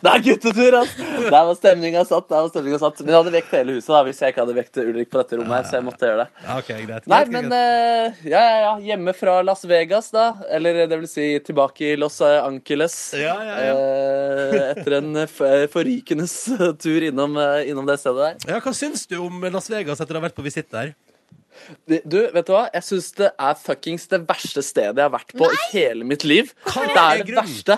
Det er guttetur, altså! Der var stemninga satt. Der var stemninga satt. Men jeg hadde vekt hele huset da, hvis jeg ikke hadde vekt Ulrik på dette rommet her, så jeg måtte gjøre det. Ja, ok, greit. Nei, men eh, ja, ja, ja. Hjemme fra Las Vegas, da. Eller det vil si tilbake i Los Angeles. Ja, ja, ja. Uh, etter en f- forrykende tur innom, uh, innom det stedet der. ja, hva syns du om Las Vegas etter å ha vært på visitt der? Du, vet du hva? Jeg syns det er fuckings det verste stedet jeg har vært på i hele mitt liv. Hva Det er det verste.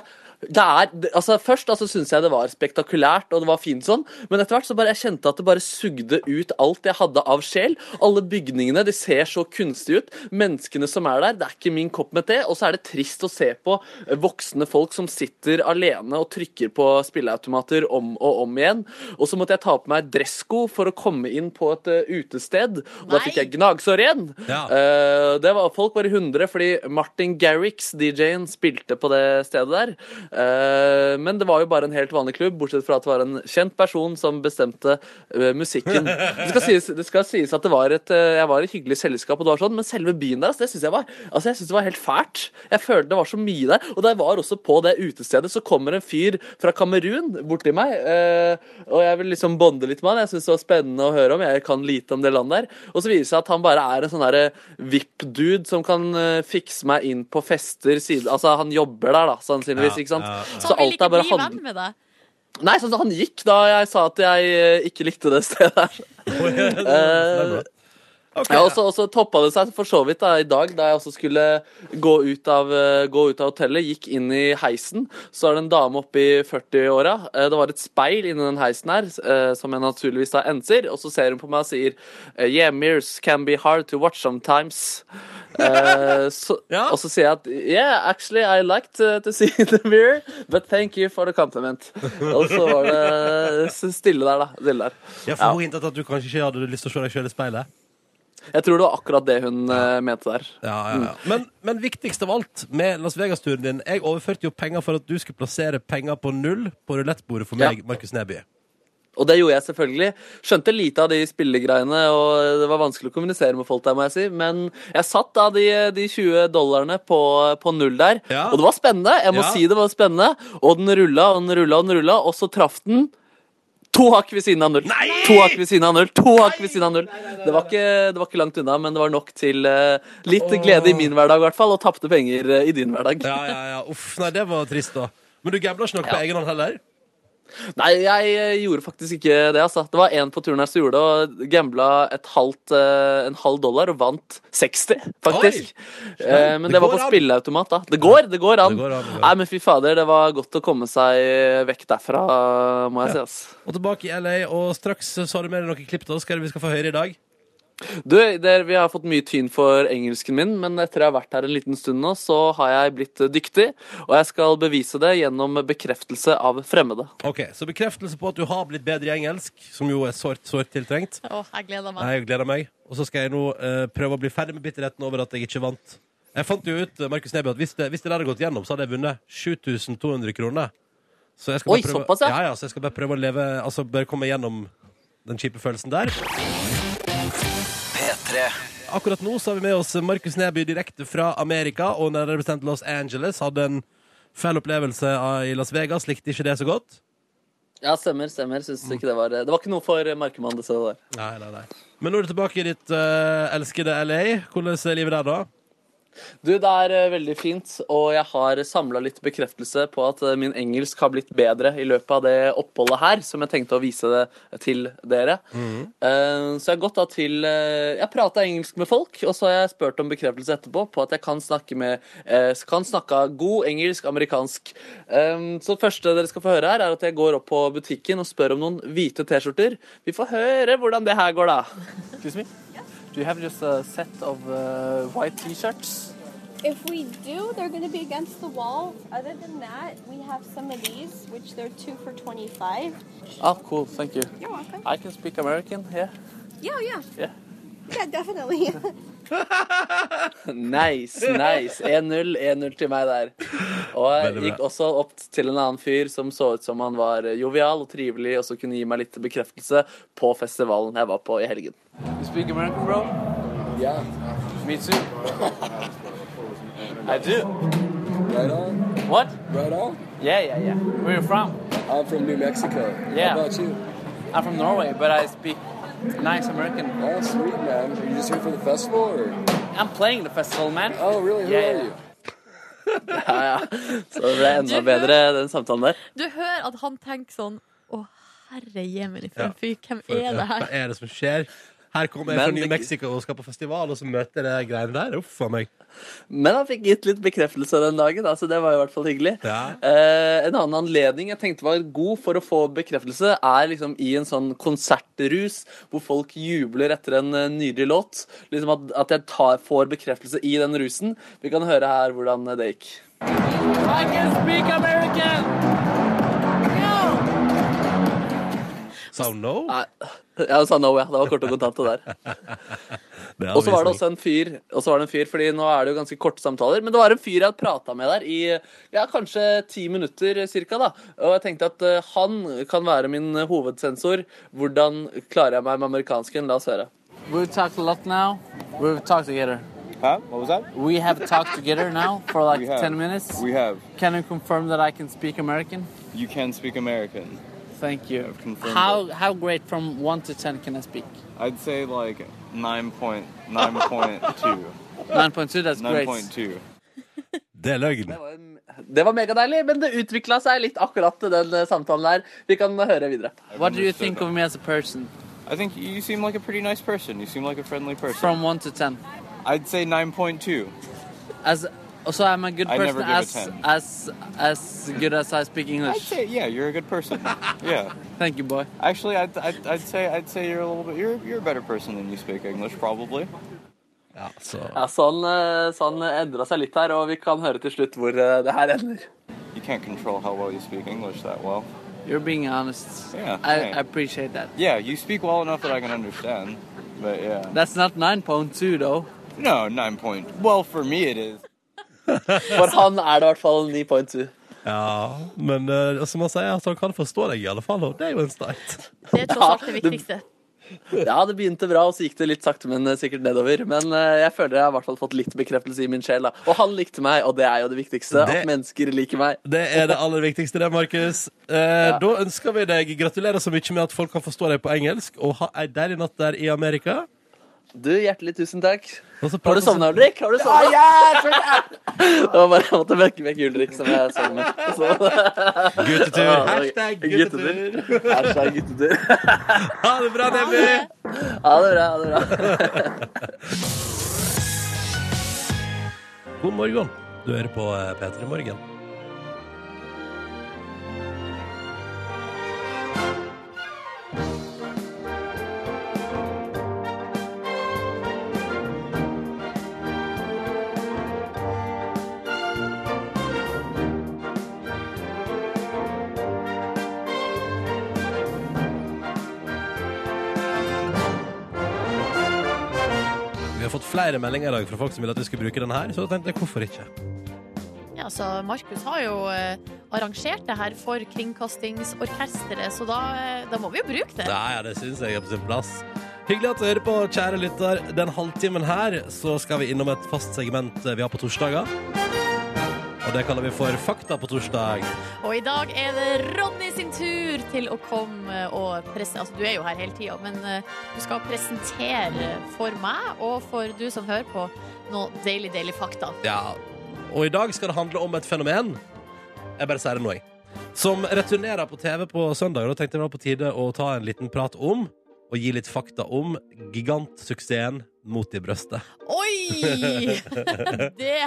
Det er, altså Først altså, syntes jeg det var spektakulært og det var fint sånn, men etter hvert så bare jeg kjente at det bare sugde ut alt jeg hadde av sjel. Alle bygningene de ser så kunstige ut. Menneskene som er der, det er ikke min kopp med te. Og så er det trist å se på eh, voksne folk som sitter alene og trykker på spilleautomater om og om igjen. Og så måtte jeg ta på meg dressko for å komme inn på et uh, utested. Og da fikk jeg gnagsår igjen. Ja. Uh, det var, folk var i hundre fordi Martin Garrix, DJ-en, spilte på det stedet der. Eh, men det var jo bare en helt vanlig klubb, bortsett fra at det var en kjent person som bestemte eh, musikken. Det skal, sies, det skal sies at det var et, eh, jeg var i et hyggelig selskap, og det var sånn, men selve byen der, altså, det syns jeg var altså, jeg synes det var helt fælt. Jeg følte det var så mye der. Og da jeg var også på det utestedet, så kommer en fyr fra Kamerun borti meg, og jeg vil liksom bonde litt med han. Jeg syns det var spennende å høre om. Jeg kan lite om det landet der. Og så viser det seg at han bare er en sånn derre VIP-dude som kan fikse meg inn på fester side Altså, han jobber der, da, sannsynligvis, ikke sant? Ja, ja. Så han vil alt ikke er bare bli hand- venn med deg? Nei, så han gikk da jeg sa at jeg eh, ikke likte det stedet her. Det er bra. Eh, Ja, og så- så toppa det seg for så vidt da, i dag, da jeg også skulle gå ut, av, eh, gå ut av hotellet. Gikk inn i heisen. Så er det en dame oppe i 40-åra. Eh, Det var et speil inni den heisen her, eh, som jeg naturligvis da enser. Og så ser hun på meg og sier Yeah, mirrors can be hard to watch sometimes. uh, so, Ja. Og så sier jeg at Yeah, actually I liked to, to see the mirror, but thank you for the compliment. Og så var det stille der, da. Stille der. Ja, for Hun hintet at du kanskje ikke hadde lyst til å se deg sjøl i speilet. Jeg tror det var akkurat det hun eh, mente der. Ja, ja, ja. Men, men viktigst av alt med Las Vegas-turen din Jeg overførte jo penger for at du skulle plassere penger på null på rulettbordet for Ja. meg, Markus Neby. Og det gjorde jeg selvfølgelig. Skjønte lite av de spillegreiene, og det var vanskelig å kommunisere med folk der, må jeg si. Men jeg satt da de, de 20 dollarene på, på null der, Ja. og det var spennende. Jeg må Ja. si det var spennende. Og den rulla og den rulla og den rulla, og så traff den to hakk ved siden av null. To hakk ved siden av null. To hakk ved siden av null. Det var ikke, det var ikke langt unna, men det var nok til eh, litt glede i min hverdag, i hvert fall, og tapte penger eh, i din hverdag. Ja, ja, ja. Uff, nei, det var trist, da. Men du gambler ikke nok på egen hånd heller? Nei, jeg eh, gjorde faktisk ikke det. altså. Det var en på turen her som gjorde det, og gambla et halvt, eh, en halv dollar og vant 60, faktisk. Eh, men Det det, var på spilleautomat, da. Det går, det går an. Det går an, det går. Nei, men fy fader, det var godt å komme seg vekk derfra, må jeg si. Altså. Og tilbake i LA, og straks så har du med deg noen klipp til oss. Hva er det vi skal få høre i dag? Du, der, Vi har fått mye tyn for engelsken min, men etter jeg har vært her en liten stund nå, så har jeg blitt eh, dyktig. Og jeg skal bevise det gjennom bekreftelse av fremmede. Ok, Så bekreftelse på at du har blitt bedre i engelsk, som jo er sårt, sårt tiltrengt. Åh, jeg gleder meg. Jeg gleder meg. Og så skal jeg nå eh, prøve å bli ferdig med bitterheten over at jeg ikke vant. Jeg fant jo ut Markus Neby, at hvis det, hvis det der hadde gått gjennom, så hadde jeg vunnet 7200 kroner. Så jeg skal Oi, prøve, såpass, ja. ja, ja. Så jeg skal bare prøve å leve Altså bare komme gjennom den kjipe følelsen der. P3. Akkurat nå så har vi med oss Markus Neby direkte fra Amerika, og nærmere bestemt Los Angeles. Hadde en fæl opplevelse i Las Vegas. Likte ikke det så godt. Ja, stemmer. stemmer. Synes ikke det var Det var ikke noe for Markemann, det der. Nei, nei, nei. Men nå er du tilbake i ditt uh, elskede LA. Hvordan er livet der, da? Du, det er eh, veldig fint, og jeg har samla litt bekreftelse på at eh, min engelsk har blitt bedre i løpet av det oppholdet her, som jeg tenkte å vise det til dere. Eh, så jeg har gått da til Jeg prata engelsk med folk, og så har jeg spurt om bekreftelse etterpå på at jeg kan snakke med kan snakke god engelsk, amerikansk. Så det første dere skal få høre her, er at jeg går opp på butikken og spør om noen hvite T-skjorter. Vi får høre hvordan det her går, da. Excuse me? Do you have just a set of uh, white T-shirts? If we do, they're going to be against the wall. Other than that, we have some of these, which they're two for 25. Oh, cool. Thank you. You're welcome. I can speak American. Yeah. Yeah, yeah. Yeah. Yeah, definitely. Nice, nice. 1-0, 1-0 til meg der. Og jeg gikk også opp til en annen fyr som så ut som han var jovial og trivelig, og så kunne gi meg litt bekreftelse på festivalen jeg var på i helgen. You speak American, bro? Yeah. Me too. I do. Right on. What? Right on. Yeah, yeah, yeah. Where are you from? I'm from New Mexico. Yeah. How about you? I'm from Norway, but I speak nice American. Oh, sweet, man. Are you just here for the festival, or? I'm playing the festival, man. Oh, really? Who Yeah, are yeah. you? Ja, ja. Så det ble enda Du bedre, den samtalen der. Du hører at han tenker sånn Å, herre jemen, for en fyr. Hvem er det her? Hva er det som skjer? Her kommer jeg fra New Mexico og skal på festival, og så møter jeg de greiene der. Uff a meg. Men han fikk gitt litt bekreftelse den dagen, da, så det var i hvert fall hyggelig. Ja. Eh, en annen anledning jeg tenkte var god for å få bekreftelse, er liksom i en sånn konsertrus hvor folk jubler etter en eh, nydelig låt. Liksom at, at jeg tar, får bekreftelse i den rusen. Vi kan høre her hvordan det gikk. I can speak American! So no? Nei, jeg sa no, ja. Det var kort og kontant, det der. Er Og så var det også en fyr, og så var det en fyr, fordi nå er det jo ganske korte samtaler, men det var en fyr jeg hadde prata med der i ja, kanskje ti minutter cirka, da. Og jeg tenkte at uh, han kan være min hovedsensor. Hvordan klarer jeg meg med amerikansken? La oss høre. We've talked a lot now. We've talked together. Huh? What was that? We have talked together now for like We have. 10 minutes. We have. Can you confirm that I can speak American? You can speak American. Thank you. I've confirmed How how great from 1 to 10 can I speak? I'd say like 9.9.2. 9.2, that's great. 9.2. Det er løgn. Det var, det var megadeilig, men det utvikla seg litt akkurat den eh, samtalen der. Vi kan høre videre. What do you think of me as a person? Jeg I think you seem like a pretty nice person. You seem like a friendly person. From 1 to 10. I'd say 9.2. As also, I'm a good I person as as as good as I speak I'd say yeah, you're a good person. yeah. Thank you, boy. Actually, I'd, I'd, I'd say I'd say you're a little bit you're you're a better person than you speak English probably. Ja, så Ja, sånn, eh, sånn endra seg litt her, og vi kan høre til slutt hvor eh, det her ender. You can't control how well you speak English that well. You're being honest. Yeah. I. I appreciate that. Yeah, you speak well enough that I can understand. But yeah. That's not 9.2 though. No, nine point. Well, for me it is. For han er det i hvert fall 9.2. Ja, men uh, som han sier, at han kan forstå deg i alle fall, og det er jo en start. Det er tross alt det viktigste. Ja, det begynte bra, og så gikk det litt sakte, men eh, sikkert nedover. Men uh, jeg føler jeg har i hvert fall fått litt bekreftelse i min sjel. da. Og han likte meg, og det er jo det viktigste. Det- At mennesker liker meg. Det er det aller viktigste, det, Markus. Eh, Da ønsker vi deg gratulerer så mye med at folk kan forstå deg på engelsk, og ha ei deilig natt der i Amerika. Du, hjertelig tusen takk. Har du sovna, Ulrik? Har du sovna? Det var bare jeg måtte vekke vekk Ulrik, som jeg sov med. Så. Guttetur. Hashtag guttetur. Hashtag guttetur. Ha det bra, Neby. Ha det bra. Ha det bra. God morgen. Du hører på eh, P3 Morgen. Flere meldinger i dag fra folk som vil at vi skal bruke den her, så tenkte jeg hvorfor ikke. Ja, så Markus har jo eh, arrangert det her for Kringkastingsorkesteret, så da, eh, da må vi jo bruke det. Nei, ja, det syns jeg er på sin plass. Hyggelig at du hører på, kjære lytter. Den halvtimen her så skal vi innom et fast segment vi har på torsdager. Og det kaller vi for Fakta på torsdag. Og i dag er det Ronny sin tur til å komme og presentere Altså, du er jo her hele tida, men eh, du skal presentere for meg og for du som hører på, noe deilig, deilig fakta. Ja, og i dag skal det handle om et fenomen. Jeg bare sier det nå, jeg. Som returnerer på TV på søndag. Da tenkte jeg det var på tide å ta en liten prat om, og gi litt fakta om, gigantsuksessen Mot i brøstet. Oi! Det,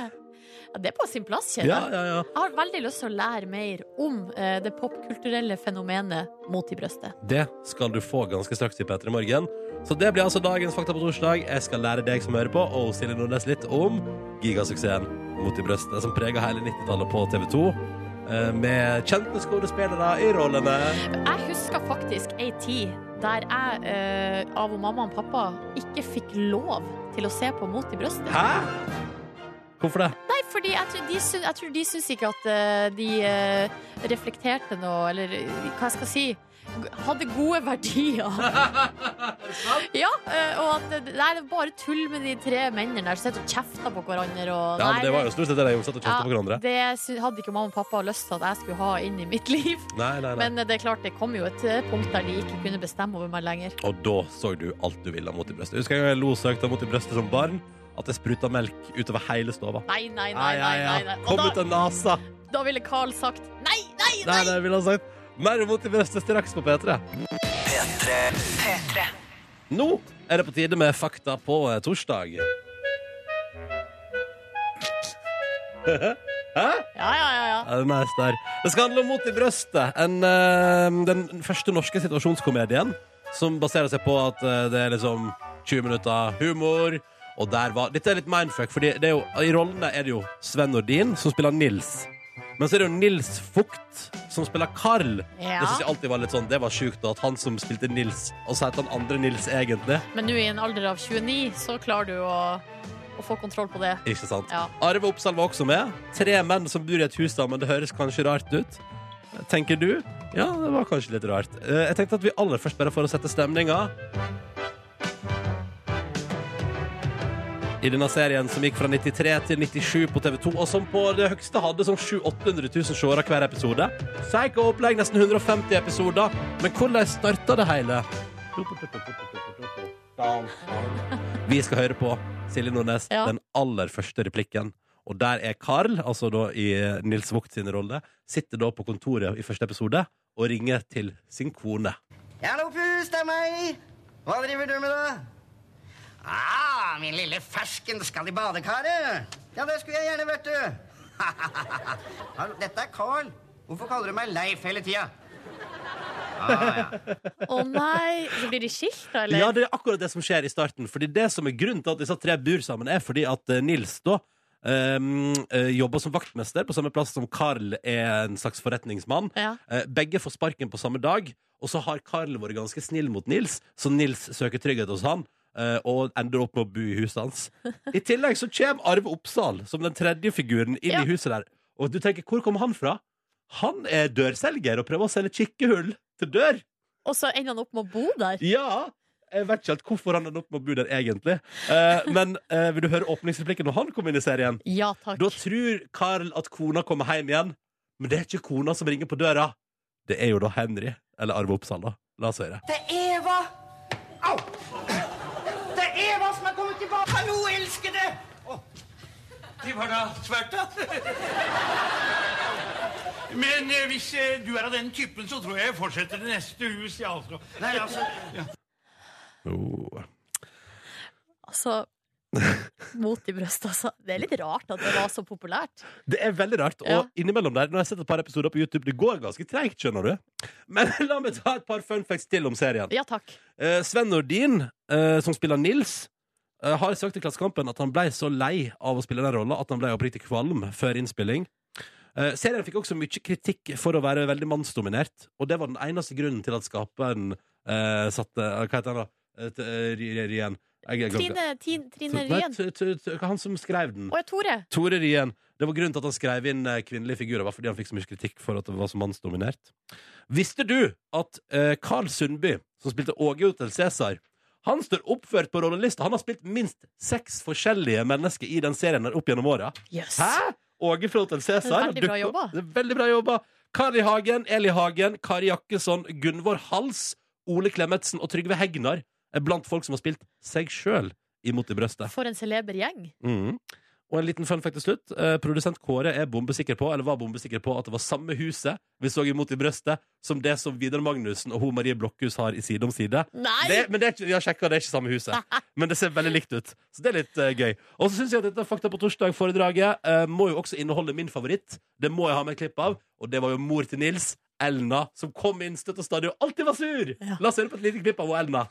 det er på sin plass, kjenner jeg. ja, ja. Jeg har veldig lyst til å lære mer om eh, det popkulturelle fenomenet mot i brøstet. Det skal du få ganske straks i P3 Morgen. Så det blir altså dagens Fakta på torsdag. Jeg skal lære deg som hører på, og Silje Nordnes litt om gigasuksessen Mot i brøstet, som prega hele 90-tallet på TV 2. eh, Med kjente skuespillere i rollene. Jeg husker faktisk ei tid der jeg eh, av mamma og pappa ikke fikk lov til å se på Mot i brøstet. Hæ? Hvorfor det? Nei, fordi jeg tror de, syns, jeg tror de syns ikke at eh, de eh, reflekterte noe, eller eh, hva jeg skal si hadde gode verdier. ja, og at det, er bare tull med de tre mennene der som sitter og kjefter på hverandre. Og, Ja, nei, men Det var jo stort sett det de gjorde, satt og kjeftet på hverandre. det hadde ikke mamma og pappa lyst til at jeg skulle ha inn i mitt liv. Nei, nei. Men det er klart, det kom jo et punkt der de ikke kunne bestemme over meg lenger. Og da så du alt du ville mot i brøstet. Jeg husker gang jeg lo søkt av mot i brøstet som barn. At det spruta melk utover hele stova. Nei, nei, nei. nei, nei, nei. Kom ut av nesa! da ville Carl sagt nei, nei, Nei, nei! det ville han sagt. Mer mot i brøstet straks på P3. P3. P3. Nå er det på tide med fakta på eh, torsdag. Hæ? Ja, ja, ja, ja. Det er nice. Det skal handle om Mot i brøstet. En, eh, den første norske situasjonskomedien som baserer seg på at eh, det er liksom 20 minutter humor. Og der var, Dette er litt mindfuck, for det er jo, i rollene er det jo Sven Nordin som spiller Nils. Men så er det jo Nils Fugt som spiller Carl. Ja. Det synes jeg alltid var litt sånn Det var sjukt at han som spilte Nils, og så het han andre Nils egentlig. Men nå i en alder av 29 så klarer du å, å få kontroll på det. Ikke sant? Ja. Arve Oppsal var også med. Tre menn som bor i et hus da, men Det høres kanskje rart ut. Tenker du? Ja, det var kanskje litt rart. Eh, Jeg tenkte at vi aller først, bare for å sette stemninga I denne serien som gikk fra 93 til 97 på TV 2, og som på det høgste hadde sånn 700 000-800 000 seere hver episode. Psycho opplegg, nesten 150 episoder. Men hvordan starta det hele? Vi skal høre på Silje Nordnes, Ja. den aller første replikken. Og der er Carl, altså da i Nils Vogt sin rolle, sitter da på kontoret i første episode og ringer til sin kone. Hallo, pus, det er meg. Hva driver du med, da? Ah, min lille fersken skal i badekaret. Ja, det skulle jeg gjerne vært, du. Dette er Carl. Hvorfor kaller du meg Leif hele tida? Ah, ja. oh, nei! Så blir de skilt, da, eller? Ja, det er akkurat det som skjer i starten. Fordi det som er grunnen til at disse tre bor sammen, er fordi at eh, Nils da um, jobber som vaktmester på samme plass som Carl er en slags forretningsmann. Ja. Eh, begge får sparken på samme dag, og så har Carl vært ganske snill mot Nils, så Nils søker trygghet hos han. Eh, og ender opp med å bo i huset hans. I tillegg så kommer Arve Oppsal som den tredje figuren inn Ja. i huset der. Og du tenker, hvor kommer han fra? Han er dørselger og prøver å selge kikkehull til dør. Og så ender han opp med å bo der? Ja! Jeg vet ikke helt hvorfor han ender opp med å bo der, egentlig. Eh, men eh, vil du høre åpningsreplikken når han kommer inn i serien? Ja, takk. Da tror Carl at kona kommer hjem igjen, men det er ikke kona som ringer på døra. Det er jo da Henry, eller Arve Oppsal, da. La oss høre. Det er Eva! Au! Det var da svært. Men eh, hvis eh, du er av den typen, så tror jeg jeg fortsetter til neste hus. Ja, altså. Nei, altså Oh. Altså Mot i brystet, altså. Det er litt rart at det var så populært. Det er veldig rart. Og Ja. innimellom der, når jeg har sett et par episoder på YouTube, det går ganske treigt, skjønner du. Men la meg ta et par fun facts til om serien. Ja, takk. Eh, Sven Nordin, eh, som spiller Nils, eh, har sagt i Klassekampen at han ble så lei av å spille den rolla at han ble oppriktig kvalm før innspilling. Uh, serien fikk også mye kritikk for å være veldig mannsdominert, og det var den eneste grunnen til at skaperen uh, satte Hva heter han, da? Ryen. Trine, Trine Ryen. Han som skrev den. Å Tore. Tore Ryen. Det var grunnen til at han skrev inn kvinnelige figurer, var fordi han fikk så mye kritikk for at det var så mannsdominert. Visste du at Carl Sundby, som spilte Åge Hotel Cæsar, han står oppført på rollelista. Han har spilt minst seks forskjellige mennesker i den serien der opp gjennom åra. Yes. Hæ? Åge fra Hotel Cæsar. Veldig bra jobba. Det er veldig bra jobba. Kari Hagen, Eli Hagen, Kari Jakkesson, Gunvor Hals, Ole Klemetsen og Trygve Hegnar er blant folk som har spilt seg sjøl imot i brøstet. For en celeber gjeng. Mhm. Og en liten fun fact til slutt. Eh, produsent Kåre er bombesikker på Eller var bombesikker på at det var samme huset vi så imot i brøstet, som det som Vidar Magnussen og hun Marie Blokhus har i Side om side. Det, men det er ikke, vi har sjekka, det er ikke samme huset. Men det ser veldig likt ut. Så det er litt eh, gøy. Og så syns jeg at dette Fakta på torsdag-foredraget eh, må jo også inneholde min favoritt. Det må jeg ha med et klipp av. Og det var jo mor til Nils, Elna, som kom inn støtt og stadig og alltid var sur! La oss høre på et lite klipp av hun Elna.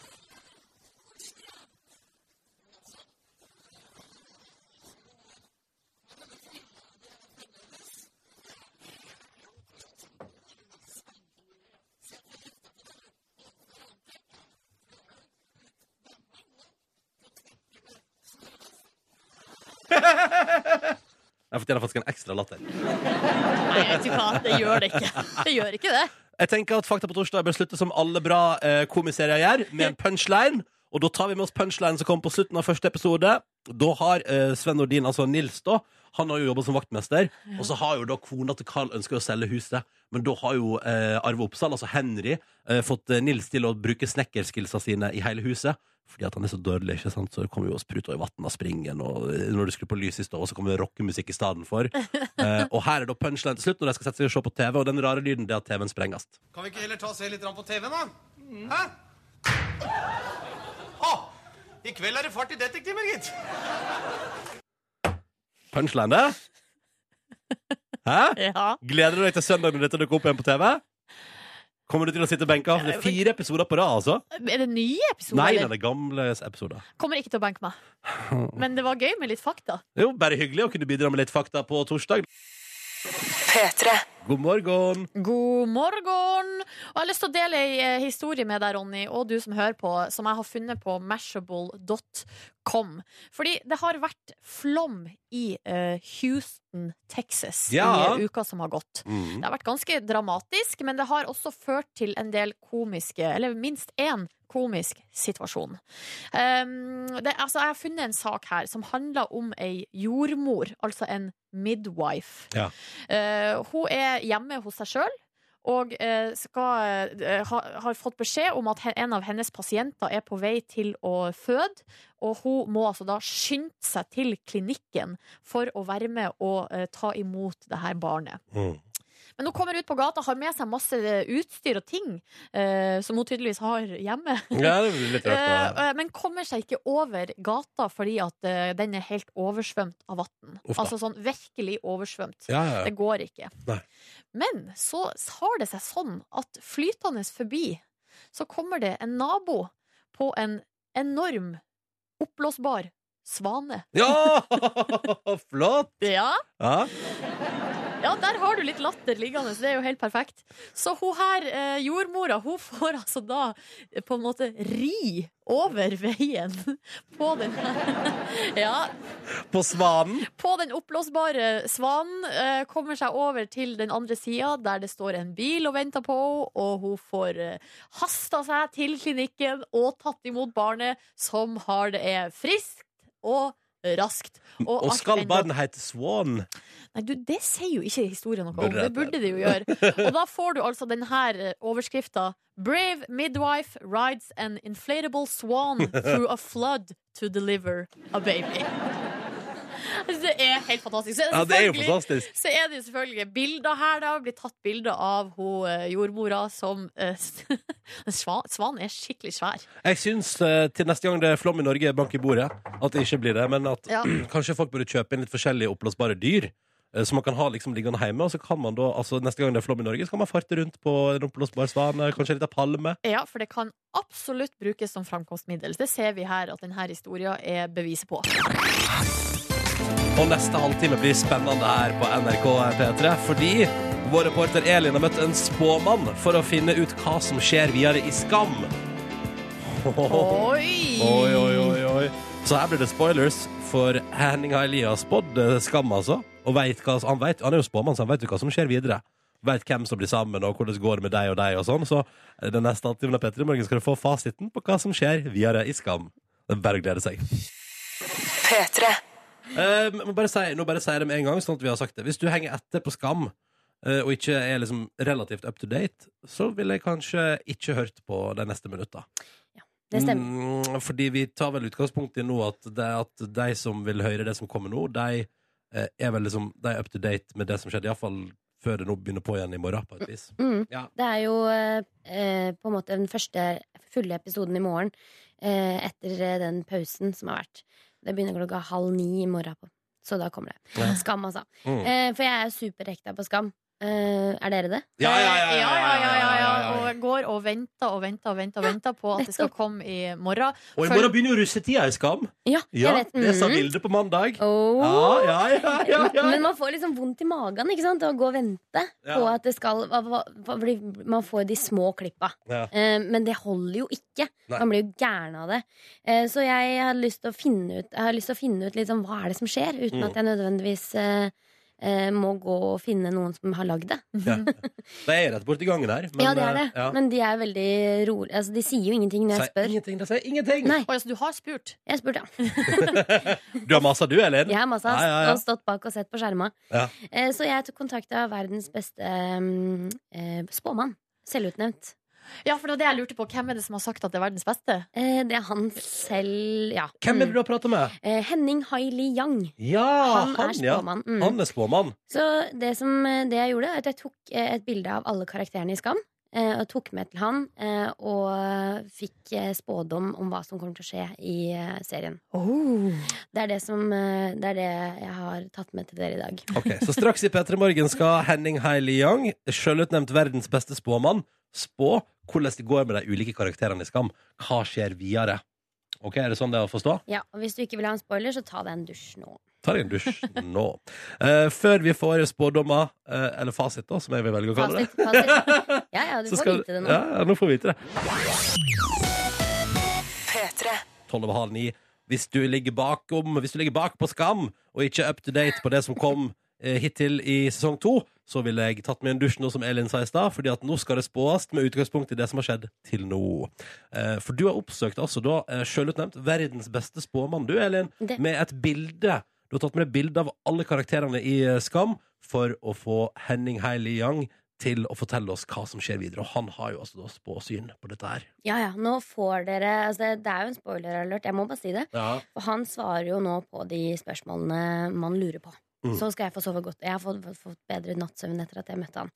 Jeg fortjener faktisk en ekstra latter. Nei, vet du hva, det gjør det ikke. Det gjør ikke det. Jeg tenker at Fakta på torsdag bør slutte som alle bra eh, komiserier gjør, med en punchline. Og da tar vi med oss punchline som kom på slutten av første episode. Da har eh, Sven Nordin, altså Nils, da han har jo jobba som vaktmester. Og så har jo da kona til Carl ønska å selge huset. Men da har jo eh, Arve Oppsal, altså Henry, eh, fått eh, Nils til å bruke snekkerskillsa sine i hele huset. Fordi at han er så dødelig, ikke sant? så det kommer jo spruter i vann av springen. Og når du skrur på lyset i stad, så kommer det rockemusikk i stedet for. Eh, og her er da punchline til slutt, når de skal sette seg og se på TV, og den rare lyden det er at TV-en sprenges. Kan vi ikke heller ta og se litt på TV-en, da? Hæ? Å, I kveld er det fart i detektiver, gitt. Punchline, det? Hæ? Ja. Gleder du deg til søndag når dette dukker opp igjen på TV? Kommer du til å sitte benka? Det er fire episoder på rad, altså. Er det nye episoder? Nei, nei, det er gamle episoder. Kommer ikke til å benke meg. Men det var gøy med litt fakta. Jo, bare hyggelig å kunne bidra med litt fakta på torsdag. God morgen. God morgen! Og jeg har lyst til å dele ei eh, historie med deg, Ronny, og du som hører på, som jeg har funnet på mashable.com. Fordi det har vært flom i uh, Houston, Texas Ja. i uka som har gått. Mm. Det har vært ganske dramatisk, men det har også ført til en del komiske, eller minst én komisk situasjon. Um, det, altså, jeg har funnet en sak her som handler om ei jordmor, altså en midwife. Ja. Uh, hun er hjemme hos seg sjøl. Og eh, skal, eh, ha, har fått beskjed om at en av hennes pasienter er på vei til å føde. Og hun må altså da skynde seg til klinikken for å være med og ta imot det her barnet. Men hun kommer ut på gata, har med seg masse utstyr og ting eh, som hun tydeligvis har hjemme. Ja, det blir litt rart. Eh, eh, men kommer seg ikke over gata fordi at eh, den er helt oversvømt av vann. Altså sånn virkelig oversvømt. Ja, ja. Det går ikke. Nei. Men så har det seg sånn at flytende forbi så kommer det en nabo på en enorm oppblåsbar svane. Ja! Flott! Ja. Ja. Ja, der har du litt latter liggende, så det er jo helt perfekt. Så hun her, eh, jordmora, hun får altså da eh, på en måte ri over veien på den Ja, På Svanen. på den oppblåsbare svanen. Eh, kommer seg over til den andre sida, der det står en bil og venter på henne, og hun får hasta seg til klinikken og tatt imot barnet, som har det er friskt og raskt. Og og skal barn hete Swan? Nei, du, det sier jo ikke historien noe om. Det burde det jo gjøre. Og da får du altså denne her overskrifta. Brave midwife rides an inflatable swan through a flood to deliver a baby. Det er helt fantastisk. Så er det, Ja, det er jo fantastisk. Så er det jo selvfølgelig bilder her, da. Blir tatt bilder av hun eh, jordmora som eh, Svan Svanen er skikkelig svær. Jeg syns eh, til neste gang det er flom i Norge, bank i bordet, at det ikke blir det. Men at Ja. kanskje folk burde kjøpe inn litt forskjellige oppblåsbare dyr. Så Som man kan ha liksom liggende hjemme. Og så kan man da, altså neste gang det er flom i Norge, så kan man farte rundt på en oppblåsbar svane. Kanskje litt av palme. Ja, for det kan absolutt brukes som framkomstmiddel. Det ser vi her at denne historien er beviset på. Og neste halvtime blir spennende her på NRK P3, fordi vår reporter Elin har møtt en spåmann for å finne ut hva som skjer videre i Skam. Oi! Oi, oi, oi, oi. Så her blir det spoilers, for Henning har Elias spådd eh, Skam, altså. Og vet hva, han, vet, han er jo spåmann, så han vet jo hva som skjer videre. Vet hvem som blir sammen, og hvordan det går med deg og deg og sånn. Så eh, den neste halvtimen av P3 Morgen skal du få fasiten på hva som skjer videre i Skam. Det er bare å glede seg. P3. Eh, men må bare si, nå bare sier jeg det med en gang, sånn at vi har sagt det. Hvis du henger etter på Skam, uh, og ikke er liksom relativt up to date, så ville jeg kanskje ikke hørt på de neste minutta. Det stemmer. Mm, fordi vi tar vel utgangspunkt i nå at, det, at de som vil høre det som kommer nå, de uh, er vel liksom De er up to date med det som skjedde, iallfall før det nå begynner på igjen i morgen, på et vis. Mm. Ja. Det er jo eh, på en måte den første fulle episoden i morgen eh, etter den pausen som har vært. Det begynner klokka halv ni i morgen. På. Så da kommer det. Ja. Skam, altså. Mm. Eh, for jeg er superhekta på Skam. Eh, er dere det? Ja, ja, ja, Ja, ja, ja, ja, ja, ja. ja. Og går og venter og venter og venter, og venter på at det skal komme i morgen. Og i morgen begynner jo russetida i Skam. Ja, Ja, jeg vet. det sa Mhm. Vilde på mandag. Oh. Ja, ja, ja, ja, ja. Men man får liksom vondt i magen ikke sant? av å gå og vente på at det skal Man får de små klippa. Eh, men det holder jo ikke. Man blir jo gæren av det. Eh, så jeg har lyst til å finne ut Jeg har lyst til å finne ut liksom, hva er det som skjer, uten Mm. at jeg nødvendigvis eh, må gå og finne noen som har lagd det. Ja. Det er rett borti gangen her. men, ja, det er det. eh, ja. Men de er veldig rolige. Altså, de sier jo ingenting når jeg spør. ingenting, de sier ingenting. Nei. Oi, altså, du har spurt? Jeg har spurt, ja. Du har masa, du, Elin? Jeg har masse Ja, ja, ja. og stått bak og sett på skjerma. Ja. Eh, Så jeg tok kontakt av verdens beste mm, eh, spåmann. Selvutnevnt. Ja, for det var det jeg lurte på. Hvem er det som har sagt at det er verdens beste? Eh, Det er han selv, ja. Hvem er det du har prata med? Eh, Henning Haili Yang. Ja, Han er ja. spåmann. Mm. Han er spåmann. Så det, som, eh, det jeg gjorde, er at jeg tok eh, et bilde av alle karakterene i Skam. eh, Og tok med til han eh, og fikk spådom om hva som kommer til å skje i serien. serien. Det er det, som, det er det jeg har tatt med til dere i dag. Ok, Så straks i P3 Morgen skal Henning Hailey Young, sjølutnevnt verdens beste spåmann, spå hvordan det går med de ulike karakterene i Skam. Hva skjer videre? Ok, Er det sånn det er å forstå? Ja, og Hvis du ikke vil ha en spoiler, så ta deg en dusj nå. Ta deg en dusj nå. Eh, før vi får spådommer, eh, eller fasit, da, som jeg vil velge å kalle det. Fasit, fasit. Ja, ja, du Så får skal- vite det nå. Ja, ja, nå får vi vite det. Tolv over halv ni. Hvis du ligger bakom Hvis du ligger bak på Skam og ikke er up to date på det som kom eh, hittil i sesong to, så ville jeg tatt med en dusj nå, som Elin sa i stad, fordi at nå skal det spås med utgangspunkt i det som har skjedd til nå. Eh, for du har oppsøkt altså da eh, selvutnevnt verdens beste spåmann, du, Elin, Det- med et bilde. Du har tatt med deg bilde av alle karakterene i eh, Skam for å få Henning Heili Yang til å fortelle oss hva som skjer videre. Og han har jo altså da spåsyn på dette her. Ja, ja, nå får dere altså, Det er jo en spoiler alert, jeg må bare si det. Ja. For han svarer jo nå på de spørsmålene man lurer på. Mm. så skal jeg få sove godt. Jeg har fått, fått, fått bedre nattsøvn etter at jeg møtte han.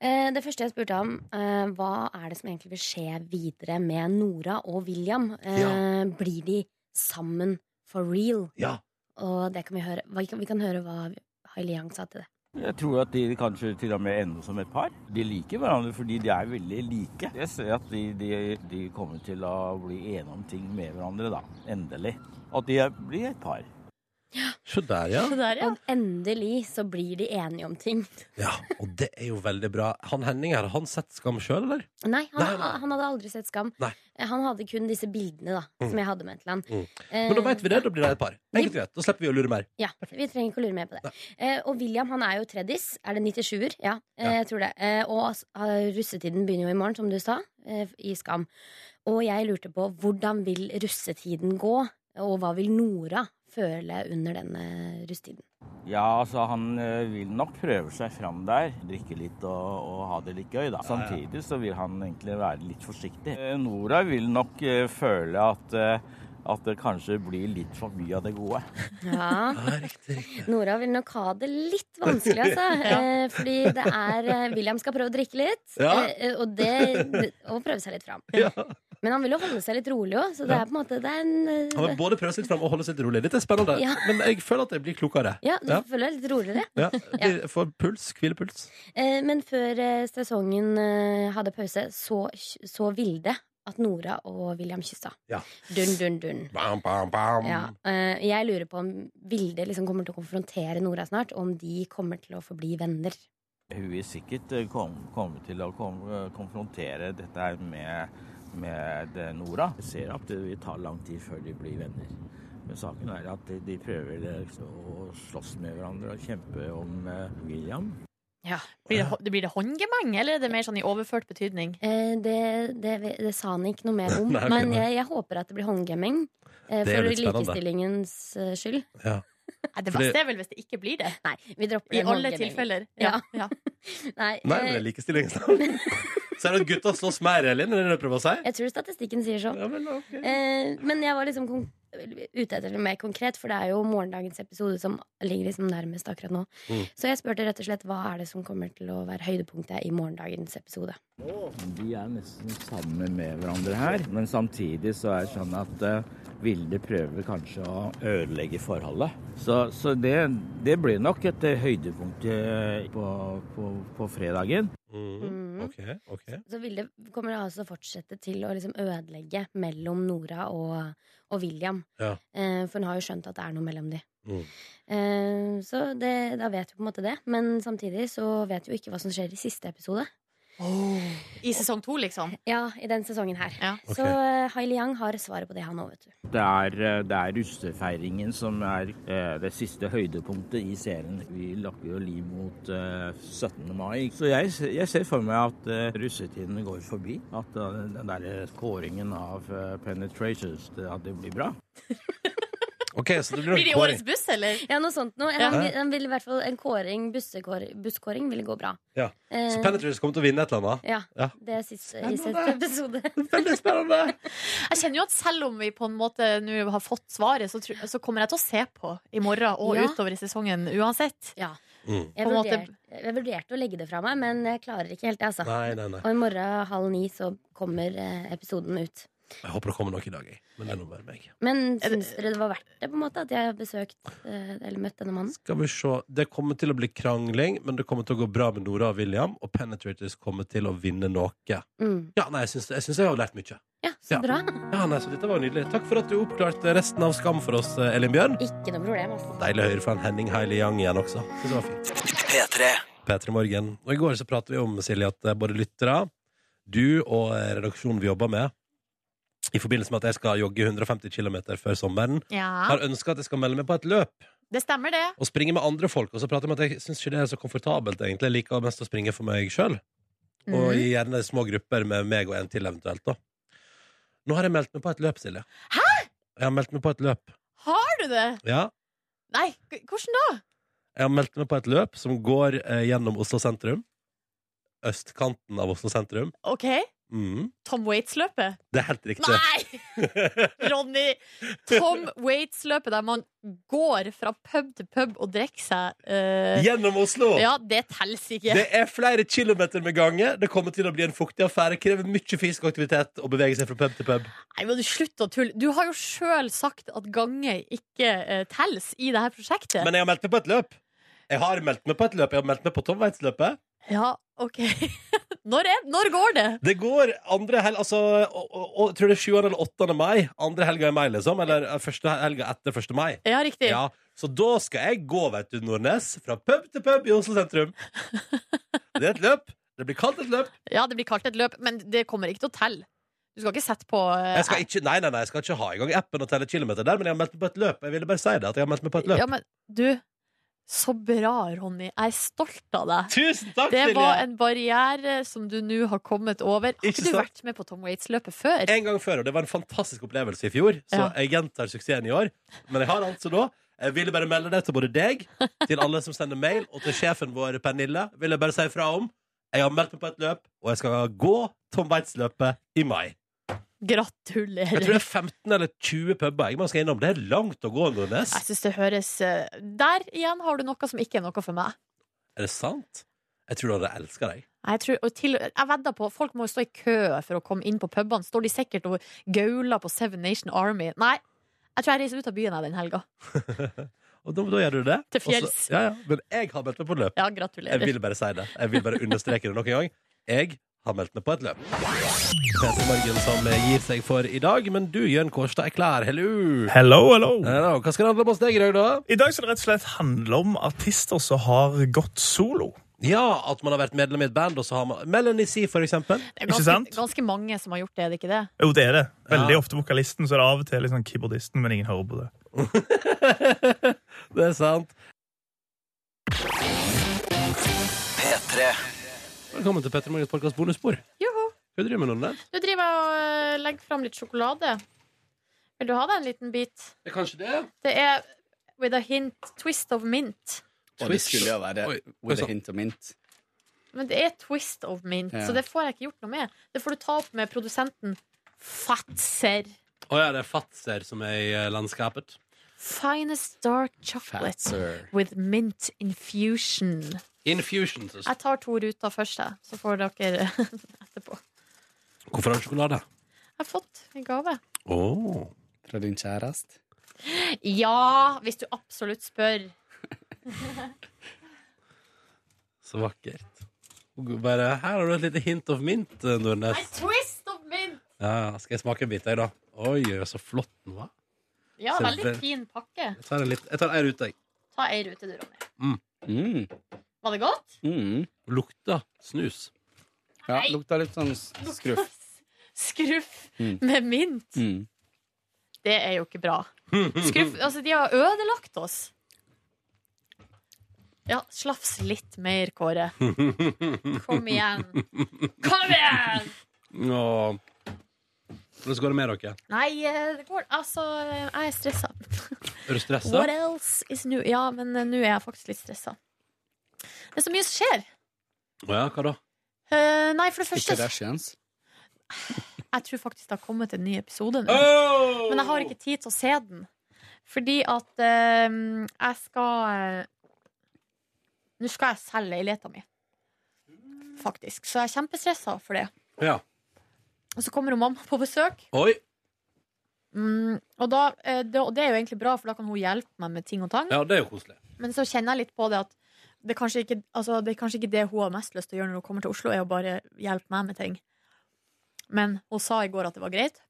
Eh, det første jeg spurte om, eh, hva er det som egentlig vil skje videre med Nora og William? Eh, Blir de sammen for real? Ja. Og det kan vi høre. Vi kan, vi kan høre hva Hailey Yang sa til det. Jeg tror at de kanskje til og med ender som et par. De liker hverandre fordi de er veldig like. Jeg ser at de, de, de kommer til å bli enige om ting med hverandre, da. Endelig. At de blir et par. Se der, ja. Og endelig så blir de enige om ting. ja. Og det er jo veldig bra. Han Henning her, har han sett Skam sjøl, eller? Nei, han, Nei, nei. han hadde aldri sett Skam. Nei. Han hadde kun disse bildene da, Mm. som jeg hadde med til han. Mm. Eh, Men da vet vi det. Da blir det et par. Enkelt og greit. Da slipper vi å lure mer. Ja, Vi trenger ikke å lure mer på det. Eh, og William han er jo treddis. Er det 97-er? Ja, eh, jeg tror det. Eh, og eh, russetiden begynner jo i morgen, som du sa, i Skam. Og jeg lurte på hvordan vil russetiden gå? Og hva vil Nora føle under denne rustiden. Ja, altså han eh, vil nok prøve seg fram der. Drikke litt og, og ha det litt gøy, da. Samtidig så vil han egentlig være litt forsiktig. Eh, Nora vil nok eh, føle at, at det kanskje blir litt for mye av det gode. Ja. Nora vil nok ha det litt vanskelig, altså. Ja. fordi det er William skal prøve å drikke litt, Ja. og, det, og prøve seg litt fram. Men han vil jo holde seg litt rolig òg, så det Ja. er på en måte det er en, eh, Han vil både prøve seg litt fram og holde seg litt rolig. Dette er spennende. Ja. Men jeg føler at jeg blir klokere. Ja, du føler deg litt roligere. Ja. Jeg får puls. Hvilepuls. Eh, men før eh, sesongen eh, hadde pause, så, så Vilde at Nora og William kyssa. Ja. Dun, dun, dun. Bam, bam, bam. Ja, eh, jeg lurer på om Vilde liksom kommer til å konfrontere Nora snart, og om de kommer til å forbli venner. Hun vil sikkert eh, kom- komme til å kom, eh, konfrontere dette her med, med eh, Nora. Jeg ser at det vil ta lang tid før de blir venner. Men saken er at de, prøver eh, å slåss med hverandre og kjempe om eh, William. Ja. Blir, det, blir det håndgemeng, eller er det mer sånn i overført betydning? Eh, det, det, det sa han ikke noe mer om, Nei, men jeg, jeg håper at det blir håndgemeng. Eh, for likestillingens skyld. Ja. Nei, det beste er vel hvis det ikke blir det. Nei, vi dropper I alle tilfeller. Ja. Ja. Nei, Nei, men det er likestillingsnavn. Så er det at gutta slåss mer, Elin? Er det det du prøver å si? Jeg tror statistikken sier så. eh, men jeg var liksom kon ute etter det mer konkret, for det er jo morgendagens episode som ligger liksom nærmest akkurat nå. Mm. Så jeg spurte rett og slett hva er det som kommer til å være høydepunktet i morgendagens episode. De er nesten sammen med hverandre her, men samtidig så er det sånn at uh, Vilde prøver kanskje å ødelegge forholdet. Så, så det, det blir nok et eh, høydepunkt eh, på, på, på fredagen. Mm. Ok, okay. Så Vilde kommer altså fortsette til å liksom ødelegge mellom Nora og, og William. Ja. Eh, for hun har jo skjønt at det er noe mellom de. Mm. Eh, så det, da vet vi på en måte det. Men samtidig så vet vi jo ikke hva som skjer i siste episode. I sesong to, liksom? Ja, i den sesongen her. Ok. Så uh, Hailey Yang har svaret på det, han òg, vet du. Det er, eh, det er russefeiringen som er eh, det siste høydepunktet i serien. Vi lakker jo liv mot eh, 17. mai. Så jeg, jeg ser for meg at eh, russetiden går forbi. At uh, den der kåringen av uh, penetrations, at det blir bra. Ok, så det blir Blir det i årets buss, eller? Ja, noe sånt noe. Ja. Han, vil- han vil i hvert fall En kåring, bussekår- busskåring, ville gå bra. Ja. Eh, Så Penetrates kommer til å vinne et eller annet? Ja. Ja. Det er siste, i siste episode. Veldig spennende! Jeg kjenner jo at selv om vi på en måte nå har fått svaret, så, tro- så kommer jeg til å se på i morgen og Ja. utover i sesongen uansett. Ja. Mm. Jeg, På en måte- vurderte, jeg vurderte å legge det fra meg, men jeg klarer ikke helt det. Altså. Nei, nei, nei. Og i morgen halv ni så kommer eh, episoden ut. Jeg håper det kommer noe i dag, jeg. Men det er nå bare meg. Men syns dere det var verdt det, på en måte, at jeg har besøkt eh, eller møtt denne mannen? Skal vi se. Det kommer til å bli krangling, men det kommer til å gå bra med Nora og William. Og Penetrators kommer til å vinne noe. Mm. Ja, nei, jeg syns jeg, jeg har lært mye. Ja, så bra. Ja, nei, så dette var nydelig. Takk for at du oppklarte resten av Skam for oss, eh, Elin Bjørn. Ikke noe problem, altså. Deilig å høre fra en Henning Heile Young igjen også. Synes det var fint. P3. P3 Morgen. Og i går så pratet vi om, Silje, at eh, både lyttere, du og redaksjonen vi jobber med, i forbindelse med at jeg skal jogge 150 km før sommeren, Ja. har ønska at jeg skal melde meg på et løp. Det stemmer, det. Og springe med andre folk. Og så prater jeg om at jeg syns ikke det er så komfortabelt, egentlig. Jeg liker mest å springe for meg sjøl. Og Mhm. gjerne små grupper med meg og en til, eventuelt. da Nå har jeg meldt meg på et løp, Silje. Hæ?! Jeg har meldt meg på et løp. Har du det? Ja. Nei, hvordan da? Jeg har meldt meg på et løp som går eh, gjennom Oslo sentrum. Østkanten av Oslo sentrum. OK? Mm. Tom Waits-løpet? Det er helt riktig. Nei! Ronny! Tom Waits-løpet der man går fra pub til pub og drikker seg uh... Gjennom Oslo! Ja, det teller ikke. Det er flere kilometer med gange. Det kommer til å bli en fuktig affære. Krever mye fysisk aktivitet å bevege seg fra pub til pub. Nei, men du Slutt å tulle. Du har jo sjøl sagt at gange ikke uh, telles i det her prosjektet. Men jeg har meldt meg på et løp. Jeg har meldt meg på et løp. Jeg har meldt meg på Tom Waits-løpet. Ja, OK. når, er, når går det? Det går andre helg Altså, og, og, og, tror det er 7. eller 8. mai. Andre helga i mai, liksom. Eller eh, første helga etter 1. mai. Ja, riktig. Ja, så da skal jeg gå, vet du, Nordnes. Fra pub til pub i Oslo sentrum. Det er et løp. Det blir kalt et løp. Ja, det blir kalt et løp, men det kommer ikke til å telle. Du skal ikke sette på uh, ikke, nei, nei, nei, jeg skal ikke ha i gang appen og telle kilometer der, men jeg har meldt meg på et løp. Jeg ville bare si det, at jeg har meldt meg på et løp. Ja, men du, så bra, Ronny. Jeg er stolt av deg. Tusen takk, det var en barriere som du nå har kommet over. Har Ikke du vært med på Tom Waits-løpet før? En gang før, og det var en fantastisk opplevelse i fjor, så Ja. jeg gjentar suksessen i år. Men jeg har altså da Jeg ville bare melde det til både deg, til alle som sender mail, og til sjefen vår, Pernille. Vil jeg bare si fra om. Jeg har meldt meg på et løp, og jeg skal gå Tom Waits-løpet i mai. Gratulerer. Jeg tror det er 15 eller 20 puber man skal innom. Det er langt å gå, Nordnes. Jeg synes det høres eh, Der igjen har du noe som ikke er noe for meg. Er det sant? Jeg tror du hadde elska deg. Jeg, tror, til, jeg vedder på Folk må jo stå i kø for å komme inn på pubene. Står de sikkert og gauler på Seven Nation Army? Nei. Jeg tror jeg reiser ut av byen jeg den helga. Og da, da gjør du det. Til fjells. Ja, ja. Men jeg har meldt meg på løp. Ja, Jeg vil bare si det. Jeg vil bare understreke det nok en gang. Jeg har meldt meg på et løp. Peter Morgen som gir seg for i dag. Men du, Jørn Kårstad, er klar. Hello. Hello, hello. Hello. Hva skal det handle om hos deg i dag, da? I dag skal det rett og slett handle om artister som har gått solo. Ja, at man har vært medlem i et band, og så har man Melanie C, for eksempel. Det er ganske, ganske mange som har gjort det, er det ikke det? Jo, det er det. Veldig Ja. ofte vokalisten, så er det av og til sånn keyboardisten, men ingen hører på det. Det er sant. P3. Velkommen til Petter Morgens podkast bonusspor. Joho. Hva driver du med nå? Ned? Du driver og eh, legger fram litt sjokolade. Vil du ha deg en liten bit? Det er kanskje det? Det er with a hint twist of mint. Og det skulle jo være Oi, with a hint of mint. Men det er twist of mint, Ja. så det får jeg ikke gjort noe med. Det får du ta opp med produsenten Fatser. Å ja, det er Fatser som er i eh, landskapet. Finest dark chocolate Fatter. with mint infusion. Infusion. så- Jeg tar to ruter først, jeg, så får dere etterpå. Hvorfor har du sjokolade? Jeg har fått en gave. Oh. Fra din kjæreste? Ja, hvis du absolutt spør. Så vakkert. Bare, her har du et lite hint of mint, eh, Nordnes. Twist of mint! Ja, skal jeg smake en bit, jeg, da? Oi, så flott den var. Ja, Ser veldig det- fin pakke. Jeg tar en, litt, jeg tar ei rute, jeg. Ta ei rute, du, Ronny. Mm. Var det godt? Mm. Lukta snus. Ja, lukta litt sånn s- skruff. Skruff Mm. med mint. Mm. Det er jo ikke bra. Skruff, altså, de har ødelagt oss. Ja, slafs litt mer, Kåre. Kom igjen. Kom igjen! Åh. Hvordan går det med dere? Nei, eh, det går Altså, jeg er stressa. Er du stressa? What else is new? Ja, men eh, nå er jeg faktisk litt stressa. Det er så mye som skjer. Å ja, hva da? Uh, nei, for det første Ikke Kardashians. Jeg tror faktisk det har kommet en ny episode nå. Oh! Men jeg har ikke tid til å se den. Fordi at uh, jeg skal uh, Nå skal jeg selge leiligheta mi. Faktisk. Så jeg er kjempestressa for det. Ja. Og så kommer hun mamma på besøk. Oi. Mm, og, da, eh, det, og det er jo egentlig bra, for da kan hun hjelpe meg med ting og tang. Ja, det er jo koselig. Men så kjenner jeg litt på det at det er, kanskje ikke, altså, det er kanskje ikke det hun har mest lyst til å gjøre når hun kommer til Oslo, er å bare hjelpe meg med ting. Men hun sa i går at det var greit.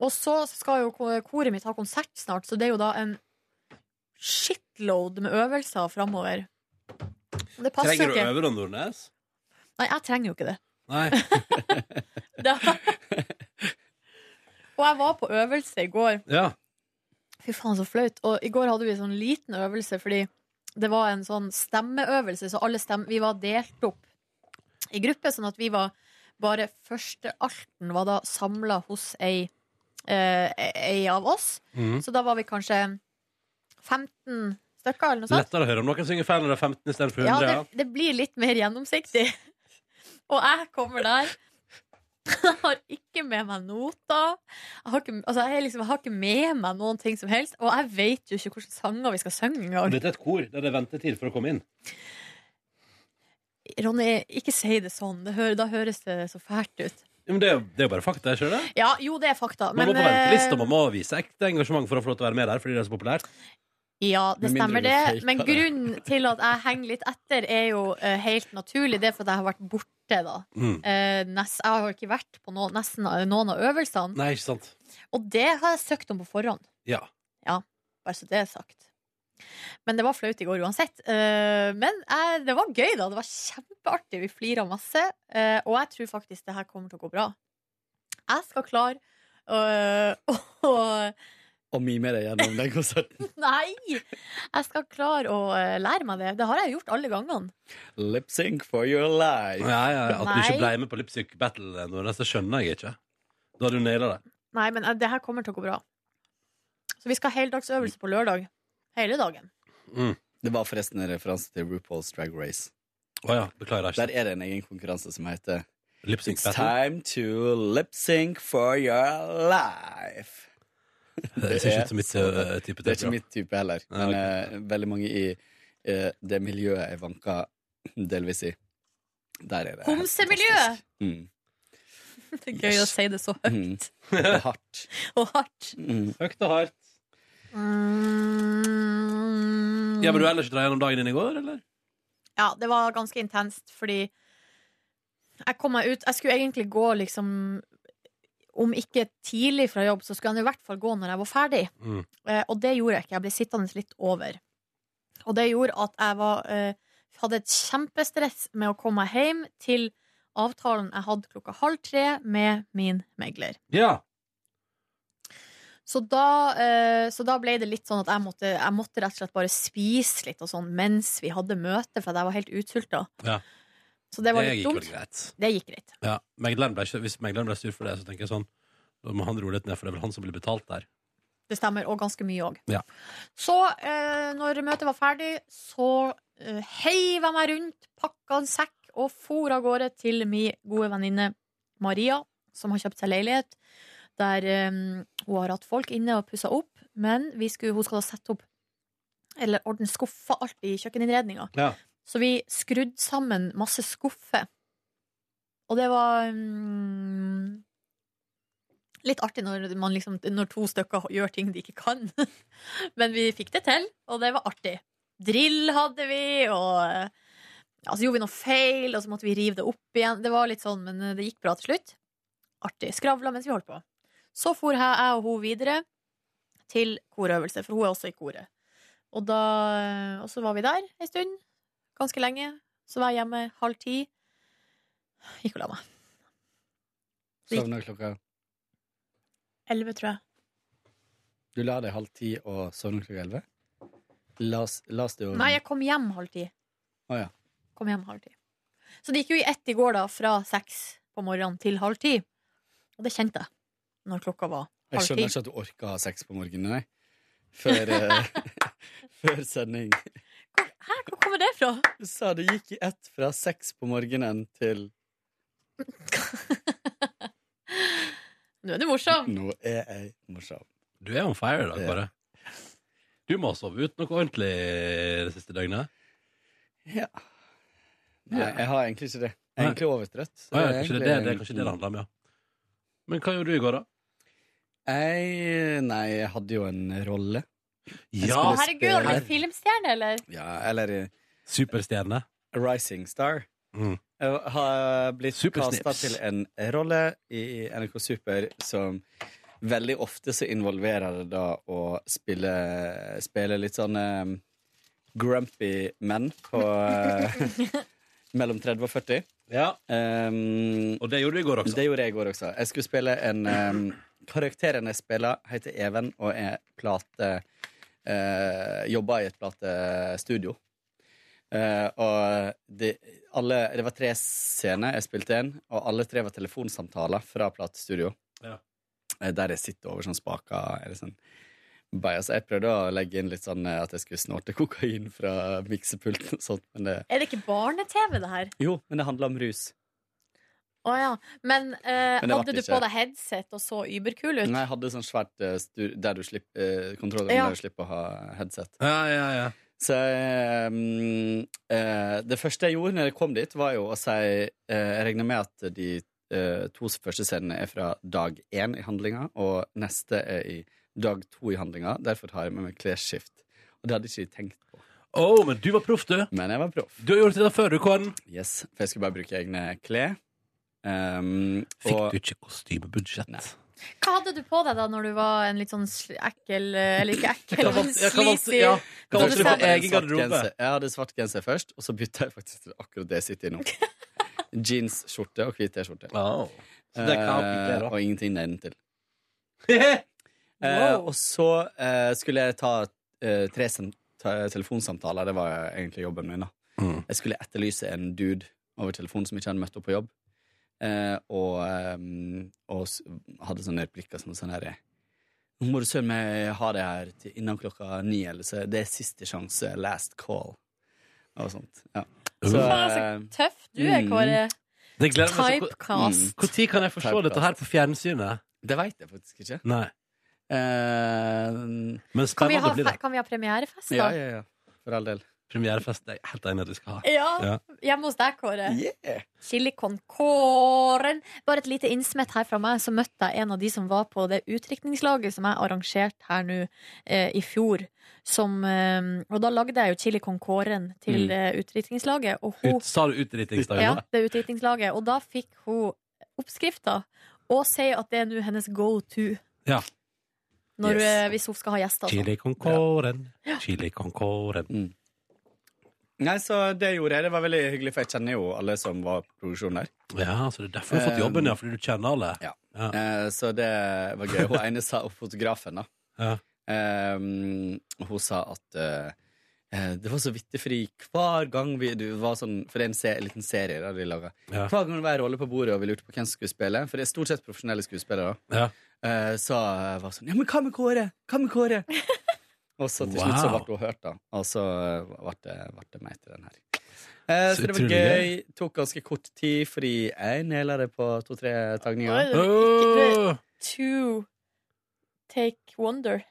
Og så skal jo ko- koret mitt ha konsert snart, så det er jo da en shitload med øvelser framover. Det passer Trenger du å øve Nordnes? Nei, jeg trenger jo ikke det. Nei. Da. og jeg var på øvelse i går. Ja. Fy faen, så flaut. Og i går hadde vi sånn liten øvelse fordi det var en sånn stemmeøvelse, så alle stem vi var delt opp i gruppe, sånn at vi var bare førstealten var da samla hos ei, eh, ei av oss. Mm. Så da var vi kanskje 15 stykker, eller noe sånt. Lettere å høre om noen synger feil når det er 15 istedenfor Ja, det, det blir litt mer gjennomsiktig. Og jeg kommer der Jeg har ikke med meg noter. Jeg har ikke, altså jeg, liksom, jeg har ikke med meg noen ting som helst. Og jeg vet jo ikke hvilke sanger vi skal synge engang. dette er et kor der det er ventetid for å komme inn. Ronny, ikke si det sånn. Det hører, da høres det så fælt ut. Ja, men det, er jo- det er jo bare fakta. ikke det. Ja, jo, det er fakta. Man Men må på venteliste, og eh, man må vise ekte engasjement for å få lov til å være med der. Fordi det er så populært Ja, det stemmer det. Men grunnen til at jeg henger litt etter, er jo uh, helt naturlig. Det er fordi jeg har vært borte, da. Mm. Uh, nest, jeg har ikke vært på no, nesten noen av øvelsene. Nei, ikke sant? Og det har jeg søkt om på forhånd. Ja. Ja, bare så det er sagt. Men det var flaut i går uansett. Uh, men det var gøy, da. Det var kjempeartig. Vi flira masse. og jeg tror faktisk det her kommer til å gå bra. Jeg skal klare å å- Og mime deg gjennom den konserten. Nei! Jeg skal klare å eh, lære meg det. Det har jeg gjort alle gangene. Lip sync for your life. Ja, ja, ja. At du ikke ble med på Lipsync Battle, nå, det skjønner jeg ikke. Da hadde du naila det. Nei, men eh, det her kommer til å gå bra. Så vi skal ha heldagsøvelse på lørdag. Hele dagen. Det var forresten en referanse til RuPaul's Drag Race. Oh, ja, beklager Der er det en egen konkurranse som heter Lip sync It's time to lip sync for your life. Det ser ikke ut som mitt uh, type Det er ikke mitt type heller. Men uh, eh, veldig mange i uh, det miljøet jeg vanka delvis i, der er det Homsemiljøet! Mm. Det er gøy å si det så høyt. Mm. Det er hardt. Og hardt. Mm. Høyt og hardt. Mm. Ja, men du ellers ikke dra gjennom dagen din i går, eller? Ja, det var ganske intenst, fordi jeg kom meg ut Jeg skulle egentlig gå liksom Om ikke tidlig fra jobb, så skulle han i hvert fall gå når jeg var ferdig. Mm. Eh, og det gjorde jeg ikke. Jeg ble sittende litt over. Og det gjorde at jeg var, eh, hadde et kjempestress med å komme meg hjem til avtalen jeg hadde klokka halv tre med min megler. Ja. Så da, eh, så da ble det litt sånn at jeg måtte, jeg måtte rett og slett bare spise litt og sånn mens vi hadde møte, for jeg var helt utsulta. ja. Så det var Det litt gikk dumt. vel greit. Det gikk greit. Ja. Megleren ble ikke, hvis megleren ble sur for det, så tenker jeg sånn Da må han roe litt ned, for det er vel han som blir betalt der. Det stemmer, og ganske mye òg. Ja. Så, eh, når møtet var ferdig, så eh, heiv jeg meg rundt, pakka en sekk og for av gårde til min gode venninne Maria, som har kjøpt seg leilighet. Der eh, hun har hatt folk inne og pussa opp, men vi skulle, hun skal da sette opp eller ordne skuffer, alt i kjøkkeninnredninga. Ja. Så vi skrudde sammen masse skuffer. Og det var um, litt artig når, liksom, når to stykker gjør ting de ikke kan. Men vi fikk det til, og det var artig. Drill hadde vi, og ja, så gjorde vi noe feil, og så måtte vi rive det opp igjen. Det var litt sånn, men det gikk bra til slutt. Artig. Skravla mens vi holdt på. Så for jeg, og hun videre til korøvelse, for hun er også i koret. Og, da, og så var vi der en stund, ganske lenge. Så var jeg hjemme halv ti. Gikk og la meg. Sovna klokka Elleve, tror jeg. Du la deg halv ti og sovna klokka elleve? Las, las du Nei, jeg kom hjem halv ti. Å ja. Kom hjem halv ti. Så det gikk jo i ett i går, da, fra seks på morgenen til halv ti. Og det kjente jeg når klokka var halv ti. Jeg skjønner ikke at du orka ha sex på morgenen, nei. Før, eh, før sending. Hæ, hvor kommer det fra? Du sa det gikk i ett fra seks på morgenen til Nå er du morsom. Nå er jeg morsom. Du er on fire i dag, bare. Du må ha sovet ut noe ordentlig det siste døgnet. Ja. Nei, jeg har egentlig ikke det. Jeg er egentlig overtrøtt. så Ah, ja, jeg er kanskje det, egentlig- det, det er kanskje det det handler om, ja. Men hva gjorde du i går, da? Jeg Nei, jeg hadde jo en rolle. Ja. Herregud, har du blitt filmstjerne, eller? Ja, eller eh, Superstjerne. Rising Star. Mm. Jeg har blitt Supersnips. kasta til en rolle i NRK Super som veldig ofte så involverer det da å spille, spille litt sånn eh, grumpy menn på eh, mellom 30 og 40. Ja. Um, Og det gjorde du i går også. Det gjorde jeg i går også. Jeg skulle spille en um, Karakteren jeg spiller, heter Even og er plate uh, jobba i et platestudio. Eh, og det, alle, det var tre scener jeg spilte inn, og alle tre var telefonsamtaler fra platestudio. Ja. Eh, der jeg sitter over sånn spaker. Eller sånn. Bare, jeg prøvde å legge inn litt sånn eh, at jeg skulle snorte kokain fra miksepulten og sånt, men det Er det ikke barne-TV, det her? Jo, men det handler om rus. Å ja. Men, eh, Men det hadde ble du på deg headset og så überkul ut? Nei, jeg hadde sånn svært eh, stu- der du slipper eh, kontroller Ja. der du slipper å ha headset. Ja, ja, ja. Så eh, mm, eh, det første jeg gjorde når jeg kom dit, var jo å si eh, Jeg regner med at de eh, to første scenene er fra dag én i handlinga, og neste er i dag to i handlinga. Derfor har jeg med meg klesskift. Og det hadde ikke jeg tenkt på. Å, men du var proff, du. Men jeg var proff. Du har gjort dette før, du, Kåren. Yes, for jeg skulle bare bruke egne klær. Um, Fikk du ikke kostymebudsjett? Nei. Hva hadde du på deg da når du var en litt sånn ekkel eh, Eller ikke ekkel, men sleazy ja, hva valgte du for egen garderobe? Jeg hadde svart genser først, og så bytta jeg faktisk til akkurat det jeg sitter i nå. Jeansskjorte og hvit T-skjorte. Wow. Eh, og ingenting nedentil. Wow. Eh, og så eh, skulle jeg ta eh, tre telefonsamtaler. Det var egentlig jobben min. da Mm. Jeg skulle etterlyse en dude over telefonen som ikke hadde møtt opp på jobb. Eh, og, eh, og hadde sånne replikker som sånn herre Nå må du søren meg ha det her til innan klokka ni, eller så det er siste sjanse. Last call. Og sånt. Ja. Så, så eh, tøff du er, mm. Kåre. Det gleder meg Typecast. Når Mm. kan jeg få se dette her på fjernsynet? Det veit jeg faktisk ikke. Nei. Eh, Men Kan vi, ha, kan vi ha premierefest, da? ja, ja, ja. For all del. Premierefest Jeg er helt enig i at vi skal ha. Ja. Hjemme hos deg, Kåre. Yeah. Chili con Kåren. Bare et lite innsmett her fra meg, så møtte jeg en av de som var på det utdrikningslaget som jeg arrangerte her nå eh, i fjor. Som, eh, og da lagde jeg jo chili con Kåren til Mm. eh, utdrikningslaget. Og hun, Ut, sa du utdrikningsdagen? ja, det utdrikningslaget. Og da fikk hun oppskrifta, og sier at det er nå hennes go to Ja. når, Yes. eh, hvis hun skal ha gjester. og sånn. Chili con kåren, chili con kåren. Mm. Nei, så det gjorde jeg. Det var veldig hyggelig, for jeg kjenner jo alle som var på produksjonen der. Ja, så det er derfor du har fått jobben, ja, fordi du kjenner alle. Ja. Eh, så det var gøy. Hun ene sa, opp fotografen, da. Ja. Eh, hun sa at eh, eh, det var så vittefri hver gang vi du var sånn For det er en, se, en liten serie da de laga. Ja. Hver gang det var en rolle på bordet, og vi lurte på hvem som skulle spille, for det er stort sett profesjonelle skuespillere, da, Ja. eh, så eh, var sånn Ja, men hva med Kåre? Hva med Kåre? Og så til slutt så ble hun hørt, da. Og så eh, ble det, det meg til den her. Eh, Så så det var gøy. gøy. Tok ganske kort tid, fordi jeg naila det på to-tre tagninger. Oh! To take wonder.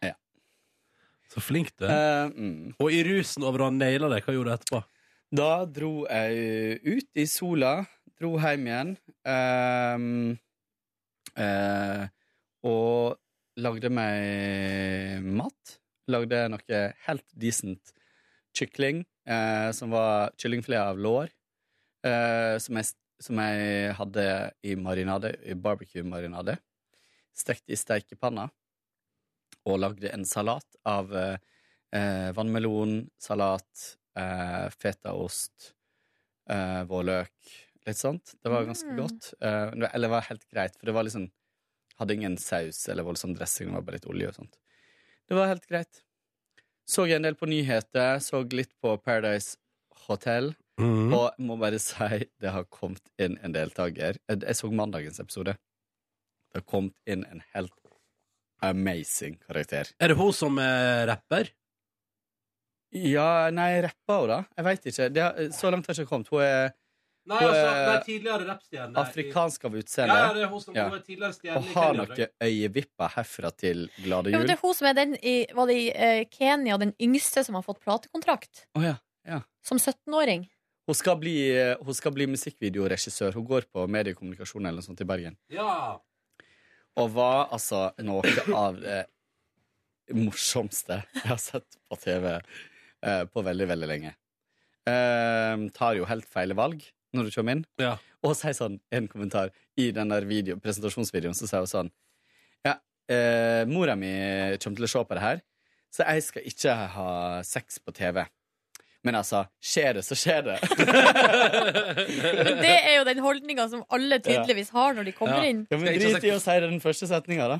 Så flink du er. Eh, mm. Og i rusen over å ha naila det, hva gjorde du etterpå? Da dro jeg ut i sola, dro hjem igjen, ehm, eh, og lagde meg mat. Lagde noe helt decent kykling, eh, som var kyllingfilet av lår, eh, som, jeg, som jeg hadde i marinade, i barbecue-marinade. Stekt i steikepanna. Og lagde en salat av eh, vannmelon, salat, eh, fetaost, eh, vårløk, litt sånt. Det var ganske Mm. godt. Eh, eller det var helt greit, for det var liksom Hadde ingen saus eller voldsom dressing, det var bare litt olje og sånt. Det var helt greit. Så en del på nyheter, så litt på Paradise Hotel. Mm. Og jeg må bare si det har kommet inn en deltaker. Jeg, jeg så mandagens episode. Det har kommet inn en helt amazing karakter. Er det hun som er rapper? Ja, nei, rappa hun, da? Jeg veit ikke. Det så langt har jeg ikke kommet. Hun er, Nei, altså, nei, tidligere rappstjerne. afrikansk av utseende. Ja, det er hun som ja. er tidligere stjerne Og har noen øyevipper herfra til glade Ja, men jul. det er hun som er den i, var det i uh, Kenya, den yngste som har fått platekontrakt. Oh, ja, ja. Som 17-åring. Hun skal bli, eh, hun skal bli musikkvideoregissør. Hun går på mediekommunikasjon eller noe sånt i Bergen. Ja. Og var altså noe av det morsomste jeg har sett på TV eh, på veldig, veldig lenge. Eh, tar jo helt feil valg når du kommer inn. Og sier sånn, en kommentar i den der video, presentasjonsvideoen, så sier hun sånn Ja, eh, mora mi kommer til å se på det her, så jeg skal ikke ha sex på TV. Men altså, skjer det, så skjer det. Det er jo den holdninga som alle tydeligvis har når de kommer inn. Ja, men drit i å si den første setninga, da.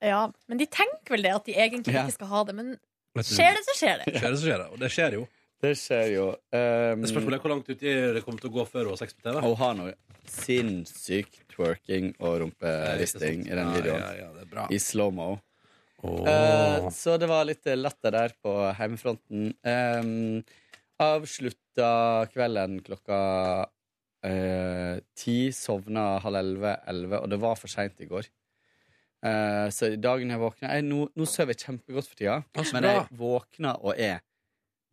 Ja, Men de tenker vel det, at de egentlig ikke skal ha det. Men skjer det, så skjer det. Skjer det, så skjer det. Og det skjer jo. Det skjer jo. Um, Spørsmålet er hvor langt uti det kommer til å gå før hun har sex på TV. Hun har noe sinnssykt twerking og rumperisting i den videoen. ja, ja, bra. I slow-mo. Oh. Uh, så det var litt latter der på hjemmefronten. Um, avslutta kvelden klokka uh, ti, sovna halv elleve, elleve, og det var for seint i går. Uh, så dagen jeg våkna jeg, Nå, nå sover jeg kjempegodt for tida, men jeg våkna og er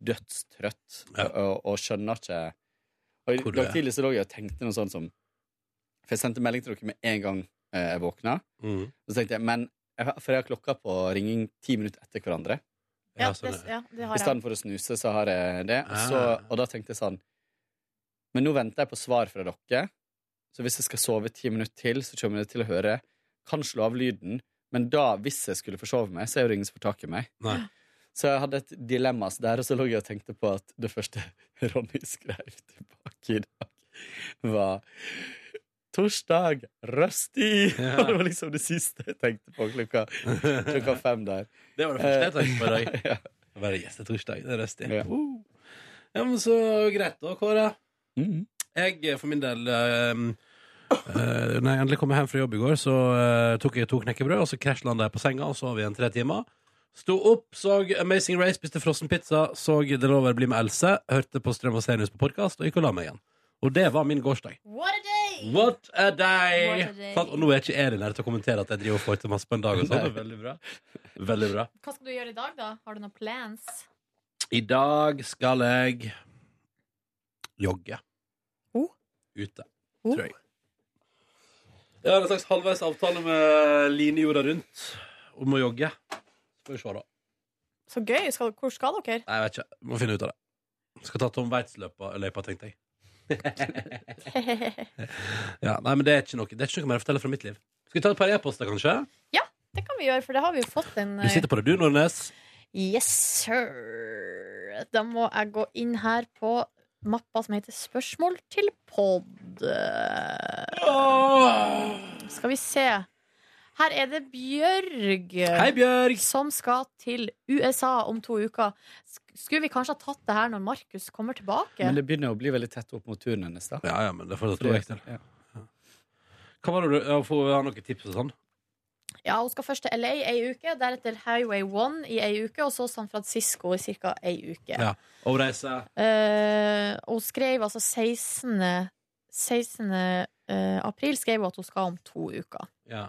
dødstrøtt og, og skjønner ikke Og I du dag er. tidlig så lå jeg og tenkte noe sånt som For jeg sendte melding til dere med en gang eh, jeg våkna. Mm. Så tenkte jeg, men jeg, For jeg har klokka på ringing ti minutter etter hverandre. Ja, det, ja, det I stedet for å snuse, så har jeg det. Og, så, Ah. og da tenkte jeg sånn Men nå venter jeg på svar fra dere. Så hvis jeg skal sove ti minutter til, så kommer jeg til å høre Kan slå av lyden, men da, hvis jeg skulle forsove meg, så er jo det ingen som får tak i meg. Nei. Så jeg hadde et dilemma så der, og så lå jeg og tenkte på at det første Ronny skrev tilbake i dag, var Torsdag, rusty! Ja. Det var liksom det siste jeg tenkte på klokka, klokka fem der. Det var det første jeg tenkte på i dag. Ja. Bare gjeste det er torsdag. Det røstig. Ja. Uh. Ja, men så greit da, Kåre. Mm. Jeg eh, for min del um, uh, Når jeg endelig kom hjem fra jobb i går, så uh, tok jeg to knekkebrød, og så krasjlanda jeg på senga, og sov igjen tre timer. Sto opp, så Amazing Race, spiste frossen pizza, så Det lover bli med Else, hørte på Strøm og Serius på podkast, og gikk og la meg igjen. Og det var min gårsdag. What a day! What a day! What a day. Og nå er ikke Elin her til å kommentere at jeg driver og får til masse på en dag. Og sånn. Det veldig bra. Veldig bra. Hva skal du gjøre i dag, da? Har du noen plans? I dag skal jeg jogge. Ute, tror jeg. Jeg har en slags halvveis avtale med Line jorda rundt om å jogge. Skal vi se, da. Så gøy. Skal, hvor skal dere? Nei, jeg vet ikke. Må finne ut av det. Skal ta Tom Waitz-løypa, tenkte jeg. ja, nei, men det er noe Det er ikke noe mer å fortelle fra mitt liv. Skal vi ta et par e-poster, kanskje? ja, det kan vi gjøre, for det har vi jo fått en Du sitter på det, du, Nordnes. Yes, sir. Da må jeg gå inn her på mappa som heter Spørsmål til pod. Skal vi se. Her er det Bjørg. Hei, Bjørg. Som skal til USA om to uker. Skulle vi kanskje ha tatt det her når Markus kommer tilbake? Men det begynner å bli veldig tett opp mot turen hennes, da. Ja, ja, men det får jeg tro jeg til. Hva var det du Får vi ha noen tips og sånn? Ja, Hun skal først til LA ei uke, deretter Highway 1 i ei uke, og så San Francisco i ca. ei uke. Ja. og Eh, og hun skrev altså 16. 16. eh, april skrev hun at hun skal om to uker. Ja.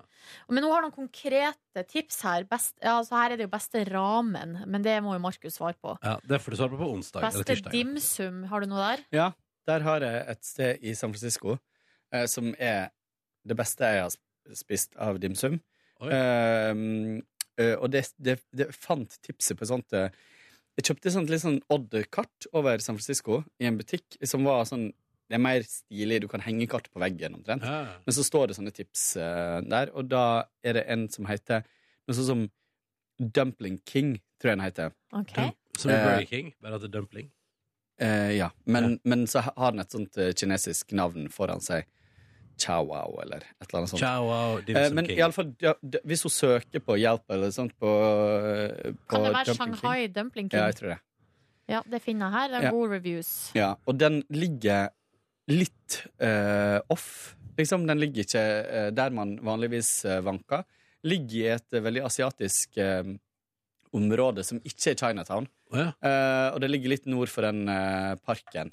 Men hun har noen konkrete tips her. Best, ja, altså her er det jo beste ramen, men det må jo Markus svare på. ja, Det får du svare på på onsdag eller Beste dimsum, har du noe der? Ja, der har jeg et sted i San Francisco eh, som er det beste jeg har spist av dimsum. Um, eh, og det, det, det fant tipset på sånt eh, Jeg kjøpte sånt litt sånn odd-kart over San Francisco i en butikk som var sånn Det er mer stilig, du kan henge kart på veggen omtrent. Ja. Men så står det sånne tips uh, der, og da er det en som heter noe sånn som Dumpling King, tror jeg den heter. Ok. Som i Eh, Burger King, bare at det er dumpling. Uh, ja, men, men så har den et sånt eh, kinesisk navn foran seg. Chow wow, eller et eller annet sånt. Chow wow, dim Eh, sum men king. i alle fall, ja, hvis hun søker på hjelp eller sånt på, eh, på Kan det være Dumpling Shanghai King- Dumpling King? Ja, jeg tror det. Ja, det finner jeg her. Det er Ja. gode reviews. Ja, og den ligger litt uh, off. Liksom, den ligger ikke uh, der man vanligvis eh, vanker. Ligger i et veldig asiatisk område som ikke er Chinatown. Eh, og det ligger litt nord for den parken.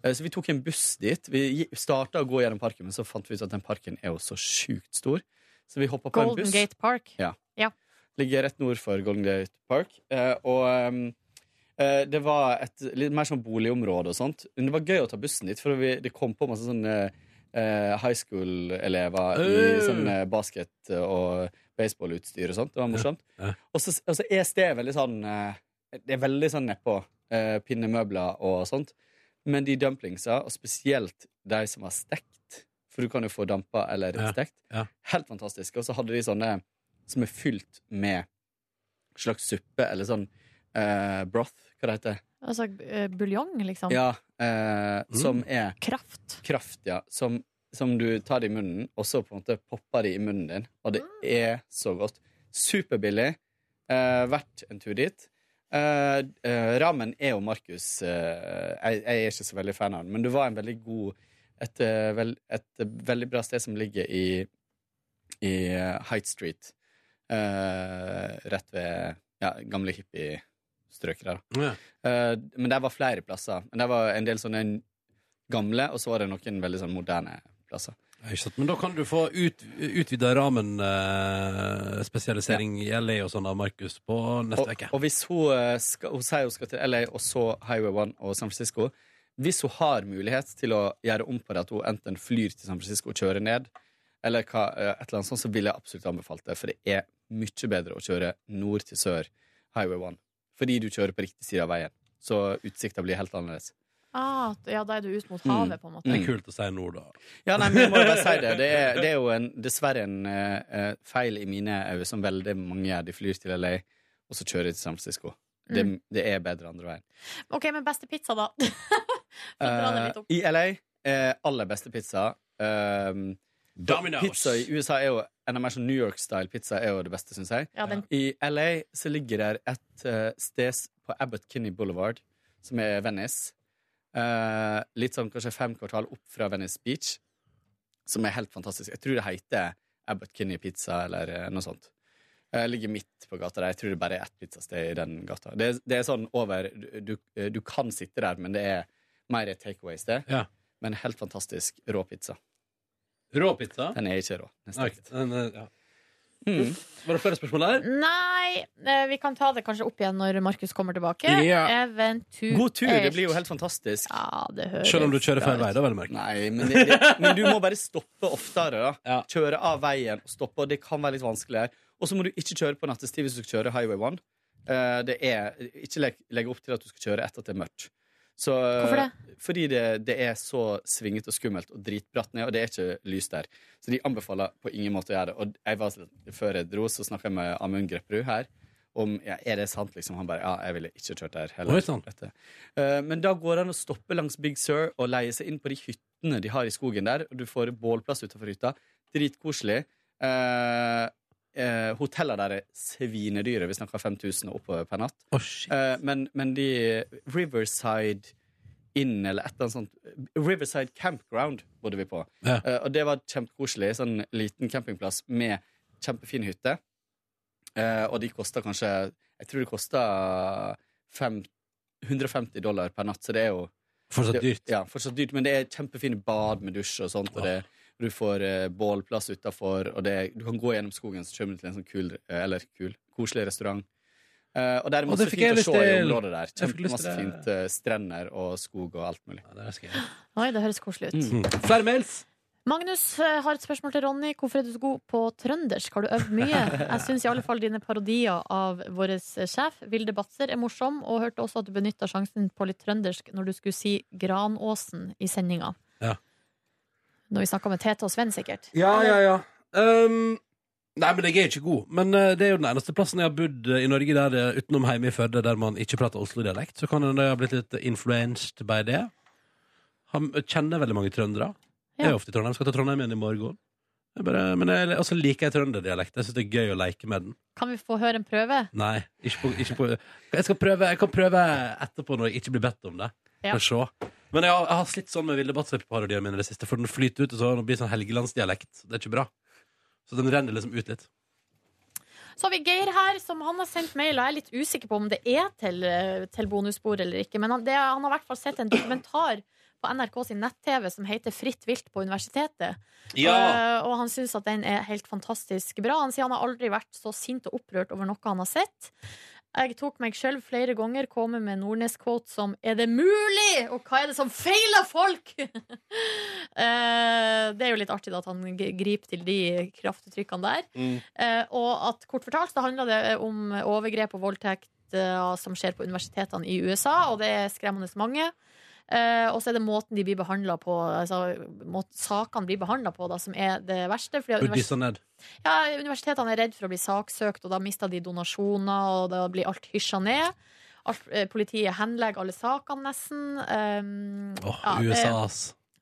Så vi tok en buss dit. Vi starta å gå gjennom parken, men så fant vi ut at den parken er jo så sjukt stor. Så vi hoppa på en buss. Golden. Gate Park. Ja. Ja. Ligger rett nord for Golden Gate Park. Eh, og ehm, eh, det var et litt mer sånn boligområde og sånt. Men det var gøy å ta bussen dit, for vi, det kom på masse sånne eh, high school-elever i sånn eh, basket- og baseballutstyr og sånt. Det var morsomt. Og så er stedet veldig sånn eh, Det er veldig sånn nedpå. Uh, pinnemøbler og sånt. Men de dumplingsa, og spesielt de som var stekt, for du kan jo få dampa eller Ja. stekt, Ja. helt fantastisk. Og så hadde de sånne som er fylt med slags suppe eller sånn eh, broth, hva det heter Altså eh, buljong, liksom. Ja, eh, som er Kraft. Kraft, ja. Som, som du tar det i munnen, og så på en måte popper det i munnen din. Og det er så godt. Superbillig. Eh, verdt en tur dit. Eh, eh, ramen er jo Markus eh, jeg, jeg er ikke så veldig fan av den, men det var en veldig god et, eh, vel, et veldig bra sted som ligger i, i eh, Height Street. Eh, rett ved ja, gamle hippiestrøk der. Ja. Uh, men det var flere plasser. Men det var en del sånne gamle, og så var det noen veldig sånn moderne plasser. Ja? Men da kan du få ut, utvida ramen-spesialisering i LA og sånn av Markus på neste Og, uke. og hvis hun, eh, skal, hun sier hun skal til LA og så Highway 1 og San Francisco Hvis hun har mulighet til å gjøre om på det at hun enten flyr til San Francisco og kjører ned, eller hva, eh, et eller annet sånt, så ville jeg absolutt anbefalt det. For det er mye bedre å kjøre nord til sør Highway 1. Fordi du kjører på riktig side av veien. Så utsikta blir helt annerledes. Ah, ja, da er du ut mot Mm. havet, på en måte. Det er kult å si nord, da. Ja, nei, men jeg må jo bare si det. Det er, det er jo en, dessverre en eh, eh, feil i mine øyne, som veldig mange gjør. De flyr til LA, og så kjører de til San Francisco. Det, Mm. det er bedre andre veien. OK, men beste pizza, da? uh, I LA, uh, aller beste pizza um, Domino's. Pizza i USA er jo en av mer sånn New York-style pizza er jo det beste, syns jeg. Ja, den- I LA så ligger der et uh, sted på Abbott Kinney Boulevard, som er Venice. Uh, litt sånn kanskje fem kvartal opp fra Venice Beach, som er helt fantastisk. Jeg tror det heter Abbott Kinney Pizza eller uh, noe sånt. Jeg ligger midt på gata der. Jeg tror det bare er ett pizzasted i den gata. Det, det er sånn over du, du, du kan sitte der, men det er mer et takeaway-sted. Ja. Men helt fantastisk rå pizza. Rå pizza? Den er ikke rå. Den, ja. Mm. Var det flere spørsmål der? Nei, eh, vi kan ta det kanskje opp igjen når Markus kommer tilbake. Ja. Eventuelt. God tur, det blir jo helt fantastisk. Ja, det høres Selv om du kjører feil vei, da, vel å merke. Nei, men, det, det, men du må bare stoppe oftere. da Kjøre av veien og stoppe, og det kan være litt vanskeligere. Og så må du ikke kjøre på nattestid hvis du skal kjøre Highway 1. Eh, det er, ikke legg, legge opp til at du skal kjøre etter at det er mørkt. Så, Hvorfor det? Fordi det, det er så svingete og skummelt og dritbratt ned, og det er ikke lys der. Så de anbefaler på ingen måte å gjøre det. Og jeg var, før jeg dro, så snakka jeg med Amund Grepperud her om ja, er det sant. liksom Han bare ja, jeg ville ikke kjørt der heller. Oi, uh, Eh, men da går det an å stoppe langs Big Sur og leie seg inn på de hyttene de har i skogen der. Og du får bålplass utenfor hytta. Dritkoselig. Uh, hotellene der er svinedyre. Vi snakker 5000 og oppover per natt. Eh, men, men de Riverside Inn eller et eller annet sånt Riverside Campground bodde vi på. Ja. Eh, og det var kjempekoselig. Sånn liten campingplass med kjempefin hytte. Eh, og de kosta kanskje Jeg tror det kosta 150 dollar per natt, så det er jo Fortsatt det- Ja, fortsatt dyrt, men det er kjempefine bad med dusj og sånt. Og det, du får eh, bålplass utafor, og det, du kan gå gjennom skogen, så kommer du til en sånn kul, eh, eller kul, koselig restaurant. Uh, og det er masse det fint å se i området der. Kjempemasse fint uh, strender og skog og alt mulig. Oi, det høres koselig ut. Mm. Flere mails? Magnus har et spørsmål til Ronny. Hvorfor er du så god på trøndersk? Har du øvd mye? Jeg syns i alle fall dine parodier av vår sjef, Vilde Batzer, er morsom, og hørte også at du benytta sjansen på litt trøndersk når du skulle si Granåsen i sendinga. Ja. Når vi snakka med Tete og Sven, sikkert. Ja, ja, ja. Um, nei, men jeg er ikke god. Men uh, det er jo den eneste plassen jeg har bodd eh, i Norge der uh, utenom hjemme i Førde, der man ikke prater Oslo-dialekt. Så kan hende jeg har blitt litt influenced by det. Han kjenner veldig mange trøndere. Jeg er ofte i Trondheim. Skal til Trondheim igjen i morgen. Jeg bare, men jeg også liker jeg trønderdialekt. Jeg syns det er gøy å leke med den. Kan vi få høre en prøve? Nei, ikke på, ikke på jeg, prøve, jeg kan prøve etterpå når jeg ikke blir bedt om det. Ja. For å se. Men jeg har, jeg har slitt sånn med Vilde Batzer-parodiene mine i det siste, for den flyter ut og så blir det sånn Helgelandsdialekt. Det er ikke bra. Så den renner liksom ut litt. Så har vi Geir her, som han har sendt mail, og jeg er litt usikker på om det er til, eh, til bonusbord eller ikke. Men han, det, han har i hvert fall sett en dokumentar på NRK sin nett-TV som heter Fritt vilt på universitetet. Ja. Uh, og han syns at den er helt fantastisk bra. Han sier han har aldri vært så sint og opprørt over noe han har sett. Jeg tok meg sjøl flere ganger komme med Nordnes-quote som 'Er det mulig?' og 'Hva er det som feiler folk?' Eh, det er jo litt artig da, at han griper til de kraftuttrykkene der. Eh, og at kort fortalt så handler det om overgrep og voldtekt eh, som skjer på universitetene i USA, og det er skremmende mange. Eh, og så er det måten de blir behandla på, altså måten sakene blir behandla på, da, som er det verste. Fordi univers ned. ja, universitetene er redd for å bli saksøkt, og da mister de donasjoner, og da blir alt hysja ned. Alt, eh, politiet henlegger alle sakene, nesten. Um, oh, ja, USA, ass.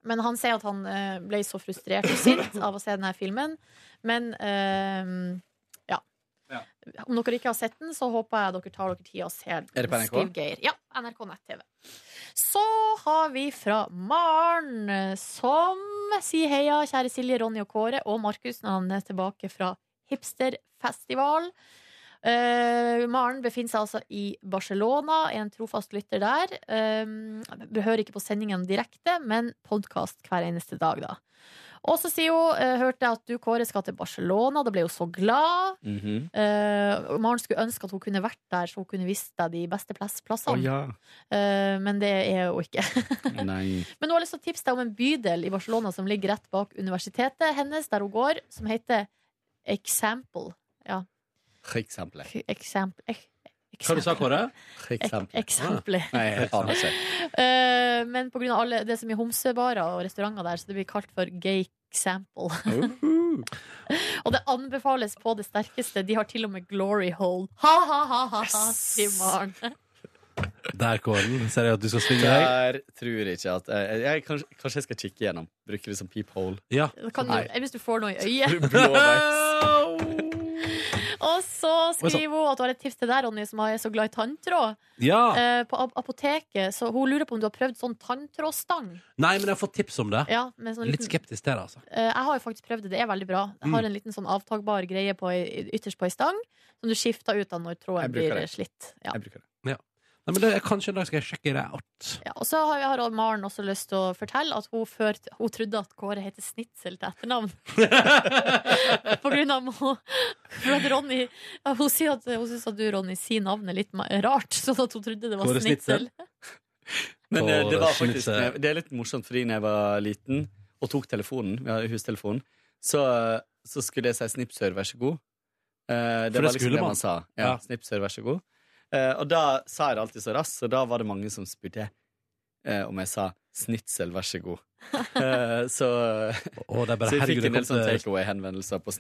men han sier at han eh, ble så frustrert og sint av å se denne filmen. Men eh, ja. Om dere ikke har sett den, så håper jeg dere tar dere tid og ser. Er det på NRK? Skriv Ja, NRK nett-TV. Så har vi fra Maren, eh, som sier heia, kjære Silje, Ronny og Kåre, og Markus når han er tilbake fra hipsterfestival. Uh, Maren befinner seg altså i Barcelona, er en trofast lytter der. Um, hører ikke på sendingene direkte, men podkast hver eneste dag, da. Og så sier hun eh, hørte jeg at du, Kåre, skal til Barcelona. Da ble hun så glad. Mhm. Eh, Maren skulle ønske at hun kunne vært der, så hun kunne visst deg de beste plass plassene. plassene. ja. Eh, men det er hun ikke. Nei. Men hun har lyst til å tipse deg om en bydel i Barcelona som ligger rett bak universitetet hennes, der hun går, som heter Example. Ja, Eksempelet. Example. Ek- Hva du sa Kåre? Eksempel. Eksempel. Nei, jeg aner ikke. Eh, men på grunn av alle, det er så homsebarer og restauranter der, så det blir kalt for gay example. og det anbefales på det sterkeste. De har til og med glory hole. Ha-ha-ha, sier Maren. Der, Kåren. Ser jeg at du skal svinge deg. Der tror jeg ikke at jeg, jeg, kanskje, kanskje jeg skal kikke gjennom. Bruke det som peephole. Ja. Du, hvis du får noe i øyet. Og så skriver hun at hun har et tips til deg, Ronny, som er så glad i tanntråd. Ja. Eh, på ap- apoteket, så hun lurer på om du har prøvd sånn tanntrådstang. Nei, men jeg har fått tips om det. Ja, sånn Litt liten- skeptisk til det, altså. Eh, Jeg har jo faktisk prøvd det. Det er veldig bra. Jeg har Mm. en liten sånn avtakbar greie på, ytterst på ei stang, som du skifter ut av når tråden blir det. slitt. Ja. Jeg bruker det. Ja. Nei, men det, kanskje en dag skal jeg sjekke det out. Ja, og så har, har Maren også lyst til å fortelle at hun, før, hun trodde at Kåre heter Snitsel til etternavn. på grunn av mo- for at Ronny Hun sier at hun syns at du, Ronny, sier navnet litt rart, sånn at hun trodde det var Kåre Snitsel. Men Kåre det, var faktisk, det er litt morsomt, fordi når jeg var liten og tok telefonen, vi hadde hustelefonen, så, så skulle jeg si 'Snipsør, vær så god'. Eh, For det det var liksom skulle det man. man sa. Ja, Ja. 'Snipsør, vær så god. Eh, og da sa jeg det alltid så raskt, og da var det mange som spurte eh, om jeg sa 'snitsel, vær så god'. Eh, så, oh, det er bare, så jeg herregud, fikk en del sånn takeaway-henvendelser på.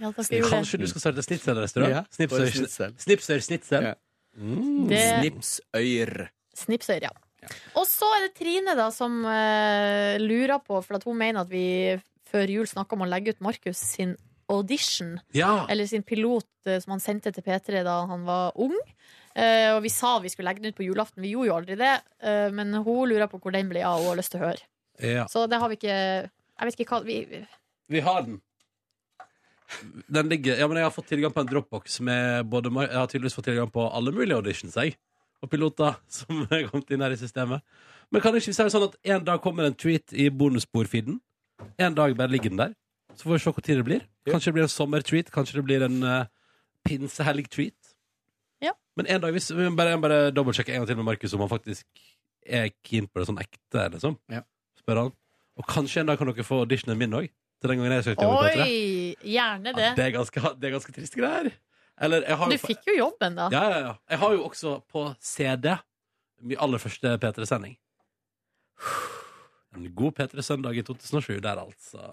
Ja, det. Kanskje du skal starte snitselrestaurant? Ja, Snipsøyr snitsel. Snipsøyr snitsel? Ja. Mm. Det- Snipsøyr. Snipsøyr, ja. Og så er det Trine da som uh, lurer på, for at hun mener at vi før jul snakka om å legge ut Markus sin audition. Ja. Eller sin pilot eh, som han sendte til P3 da han var ung. Uh, og vi sa vi skulle legge den ut på julaften. Vi gjorde jo aldri det. Uh, men hun lurer på hvor den ble av, og har lyst til å høre. Ja. Så det har vi ikke Jeg vet ikke hva vi, Vi har den. Den ligger, ja, men Jeg har fått tilgang på en Dropbox med både, Jeg har tydeligvis fått tilgang på alle mulige auditions jeg, og piloter som er kommet inn her i systemet. Men kan ikke vi si det sånn at en dag kommer en tweet i bonusbord-feeden? En dag bare ligger den der. Så får vi se hvor tid det blir. Kanskje det blir en sommertreat, kanskje det blir en uh, pinsehelg-treat. Ja. Men en dag, hvis vi bare, bare dobbeltsjekke en gang til med Markus om han faktisk er keen på det sånn ekte, liksom. Spør han. Og kanskje en dag kan dere få auditionen min òg. Til den gangen jeg søkte jobb Oi! Gjerne det. Det er ganske, det er ganske trist greier. Eller, jeg har Du jo, fikk jo jobben, da. ja, ja, ja. Jeg har jo også på CD min aller første P3-sending. En god P3-søndag i 2007 der, altså.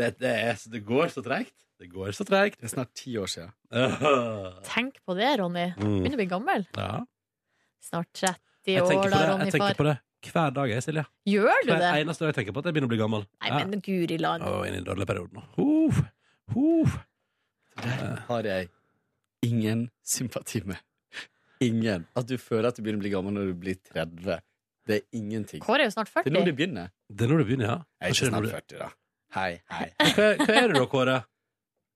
Det, det, er, det går så tregt. Det går så tregt. Det er snart ti år siden. Tenk på det, Ronny. Mm. Begynner å bli gammel. Ja. Snart 30 år, da, Ronny far. jeg tenker på det hver dag, jeg, Silje. Gjør du Hver det? eneste dag jeg tenker på at jeg begynner å bli gammel. Nei, men guri land. Og inn i den perioden nå. Huff, huff. Der har jeg ingen sympati med. Ingen. At du føler at du begynner å bli gammel når du blir 30. Det er ingenting. Kåre er jo snart Det er nå du begynner. Det er når du begynner, ja. Jeg er ikke snart 40, da. Hei, hei. Hva, hva er du da, Kåre?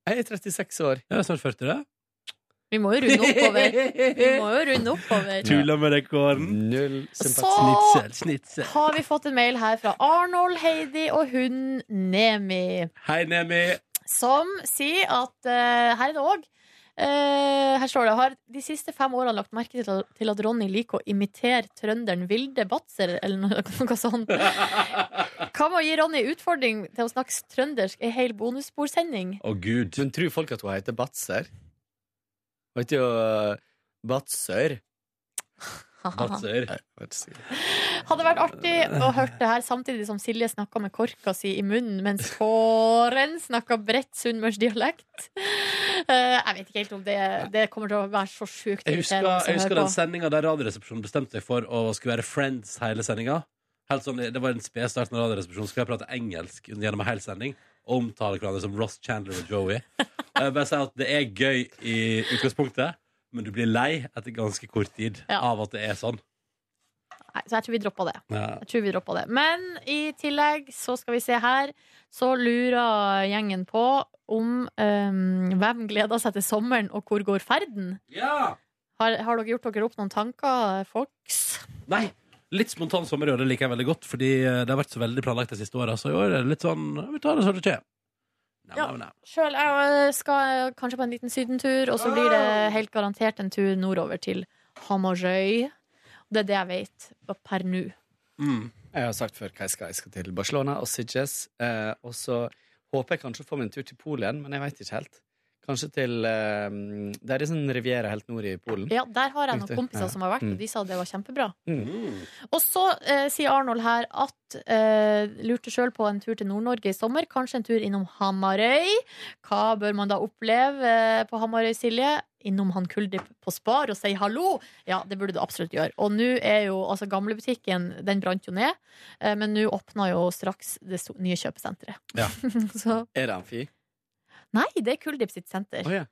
Jeg er 36 år. Jeg er snart 40, det. Vi må jo runde oppover. Vi må jo runde oppover. Tuller med deg, Kåren. Null Så Snitsel, snitsel. har vi fått en mail her fra Arnold, Heidi og hun Nemi. Hei, Nemi. Som sier at uh, her er det òg. Her står det Har de siste fem årene lagt merke til, til at Ronny liker å imitere trønderen Vilde Batzer, eller noe, noe sånt. Hva med å gi Ronny utfordring til å snakke trøndersk i hel bonusbordsending Å, Gud. Men tror folk at hun heter Batser? Hun heter jo uh, Batsør. Hadde vært artig å høre det her samtidig som Silje snakka med korka si i munnen, mens Kåren snakka bredt sunnmørsdialekt. Eh, jeg vet ikke helt om det, det kommer til å være så sjukt Jeg husker, jeg husker den sendinga der Radioresepsjonen bestemte seg for å skulle være Friends hele sendinga. Sånn, det var en sped start når Radioresepsjonen skulle prate engelsk gjennom en hel sending. Omtale hverandre som Ross Chandler og Joey. Jeg bare si at Det er gøy i utgangspunktet, men du blir lei etter ganske kort tid Ja. av at det er sånn. Nei, så jeg tror vi droppa det. Ja. Jeg tror vi det. Men i tillegg, så skal vi se her, så lurer gjengen på om um, hvem gleder seg til sommeren, og hvor går ferden? Ja! Har, har dere gjort dere opp noen tanker, folks? Nei. Litt spontan sommer i år, det liker jeg veldig godt, fordi eh, det har vært så veldig planlagt de siste åra. Så i år er det litt sånn Vi tar det som det kommer. Nei, Ja. Sjøl jeg skal kanskje på en liten sydentur, og så blir det helt garantert en tur nordover til Hamarøy. Det er det jeg vet per nå. Jeg har sagt før hva jeg skal. Jeg skal til Barcelona og Sitges. Eh, og så håper jeg kanskje å få meg en tur til Polen, men jeg veit ikke helt. Kanskje til eh, Det er sånn Riviera helt nord i Polen. Ja, der har jeg noen kompiser som har vært, Mm. og de sa det var kjempebra. Mm. Og så eh, sier Arnold her at eh, lurte sjøl på en tur til Nord-Norge i sommer. Kanskje en tur innom Hamarøy. Hva bør man da oppleve eh, på Hamarøy, Silje? Innom han Kuldip på Spar og si hallo? Ja, det burde du absolutt gjøre. Og nå er jo altså gamlebutikken Den brant jo ned, eh, men nå åpner jo straks det nye kjøpesenteret. Ja. så Er det amfi? Nei, det er Kuldip sitt senter. Å ja.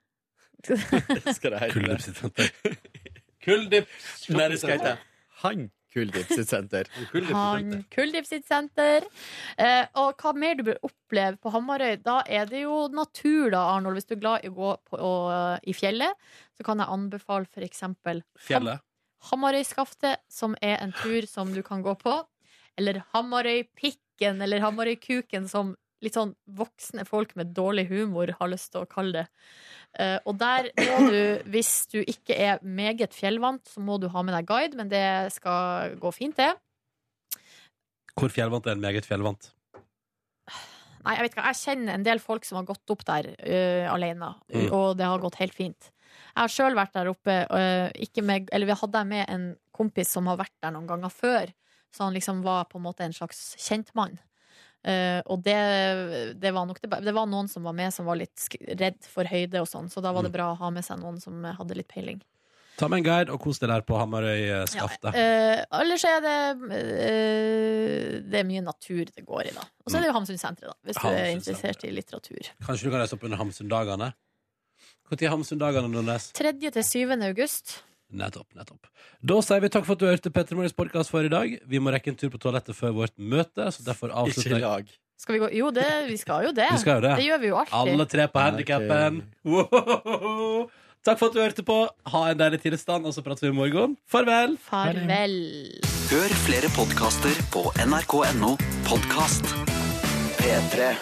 Skal det hete Kuldip sitt senter. Kuldip Nei, det skal hete Han Kuldip sitt senter. Han Kuldip sitt senter. Eh, og hva mer du bør oppleve på Hamarøy? Da er det jo natur, da, Arnold. Hvis du er glad i å gå på, og, i fjellet, så kan jeg anbefale for eksempel Fjellet. Hamarøyskaftet, som er en tur som du kan gå på. Eller Hamarøypikken, eller Hamarøykuken, som litt sånn voksne folk med dårlig humor har lyst til å kalle det. Uh, og der må du, hvis du ikke er meget fjellvant, så må du ha med deg guide, men det skal gå fint, det. Hvor fjellvant er en meget fjellvant? Nei, jeg vet ikke, jeg kjenner en del folk som har gått opp der uh, alene, Mm. og det har gått helt fint. Jeg har sjøl vært der oppe, uh, ikke med, eller vi hadde med en kompis som har vært der noen ganger før, så han liksom var på en måte en slags kjentmann. Uh, og det, det var nok det, det var noen som var med som var litt redd for høyde og sånn, så da var det Mm. bra å ha med seg noen som eh, hadde litt peiling. Ta med en guide og kos deg der på Hamarøy-skaftet. Uh, ellers er det uh, Det er mye natur det går i, da. Og så er det jo Hamsunsenteret, da, hvis du er interessert i litteratur. Kanskje du kan reise opp under Hamsundagene? Når er Hamsundagene, Nordnes? 3. til 7. august. Nettopp, nettopp. Da sier vi takk for at du hørte Petter Morgens podkast for i dag. Vi må rekke en tur på toalettet før vårt møte, så derfor avslutter Ikke jeg lag. Skal vi gå? Jo, det, vi skal jo det. Vi skal jo det. Det gjør vi jo alltid. Alle tre på handikappen. Wow. Takk for at du hørte på. Ha en deilig tilstand, og så prater vi i morgen. Farvel. Farvel. Hør flere podkaster på nrk.no podkast. P3.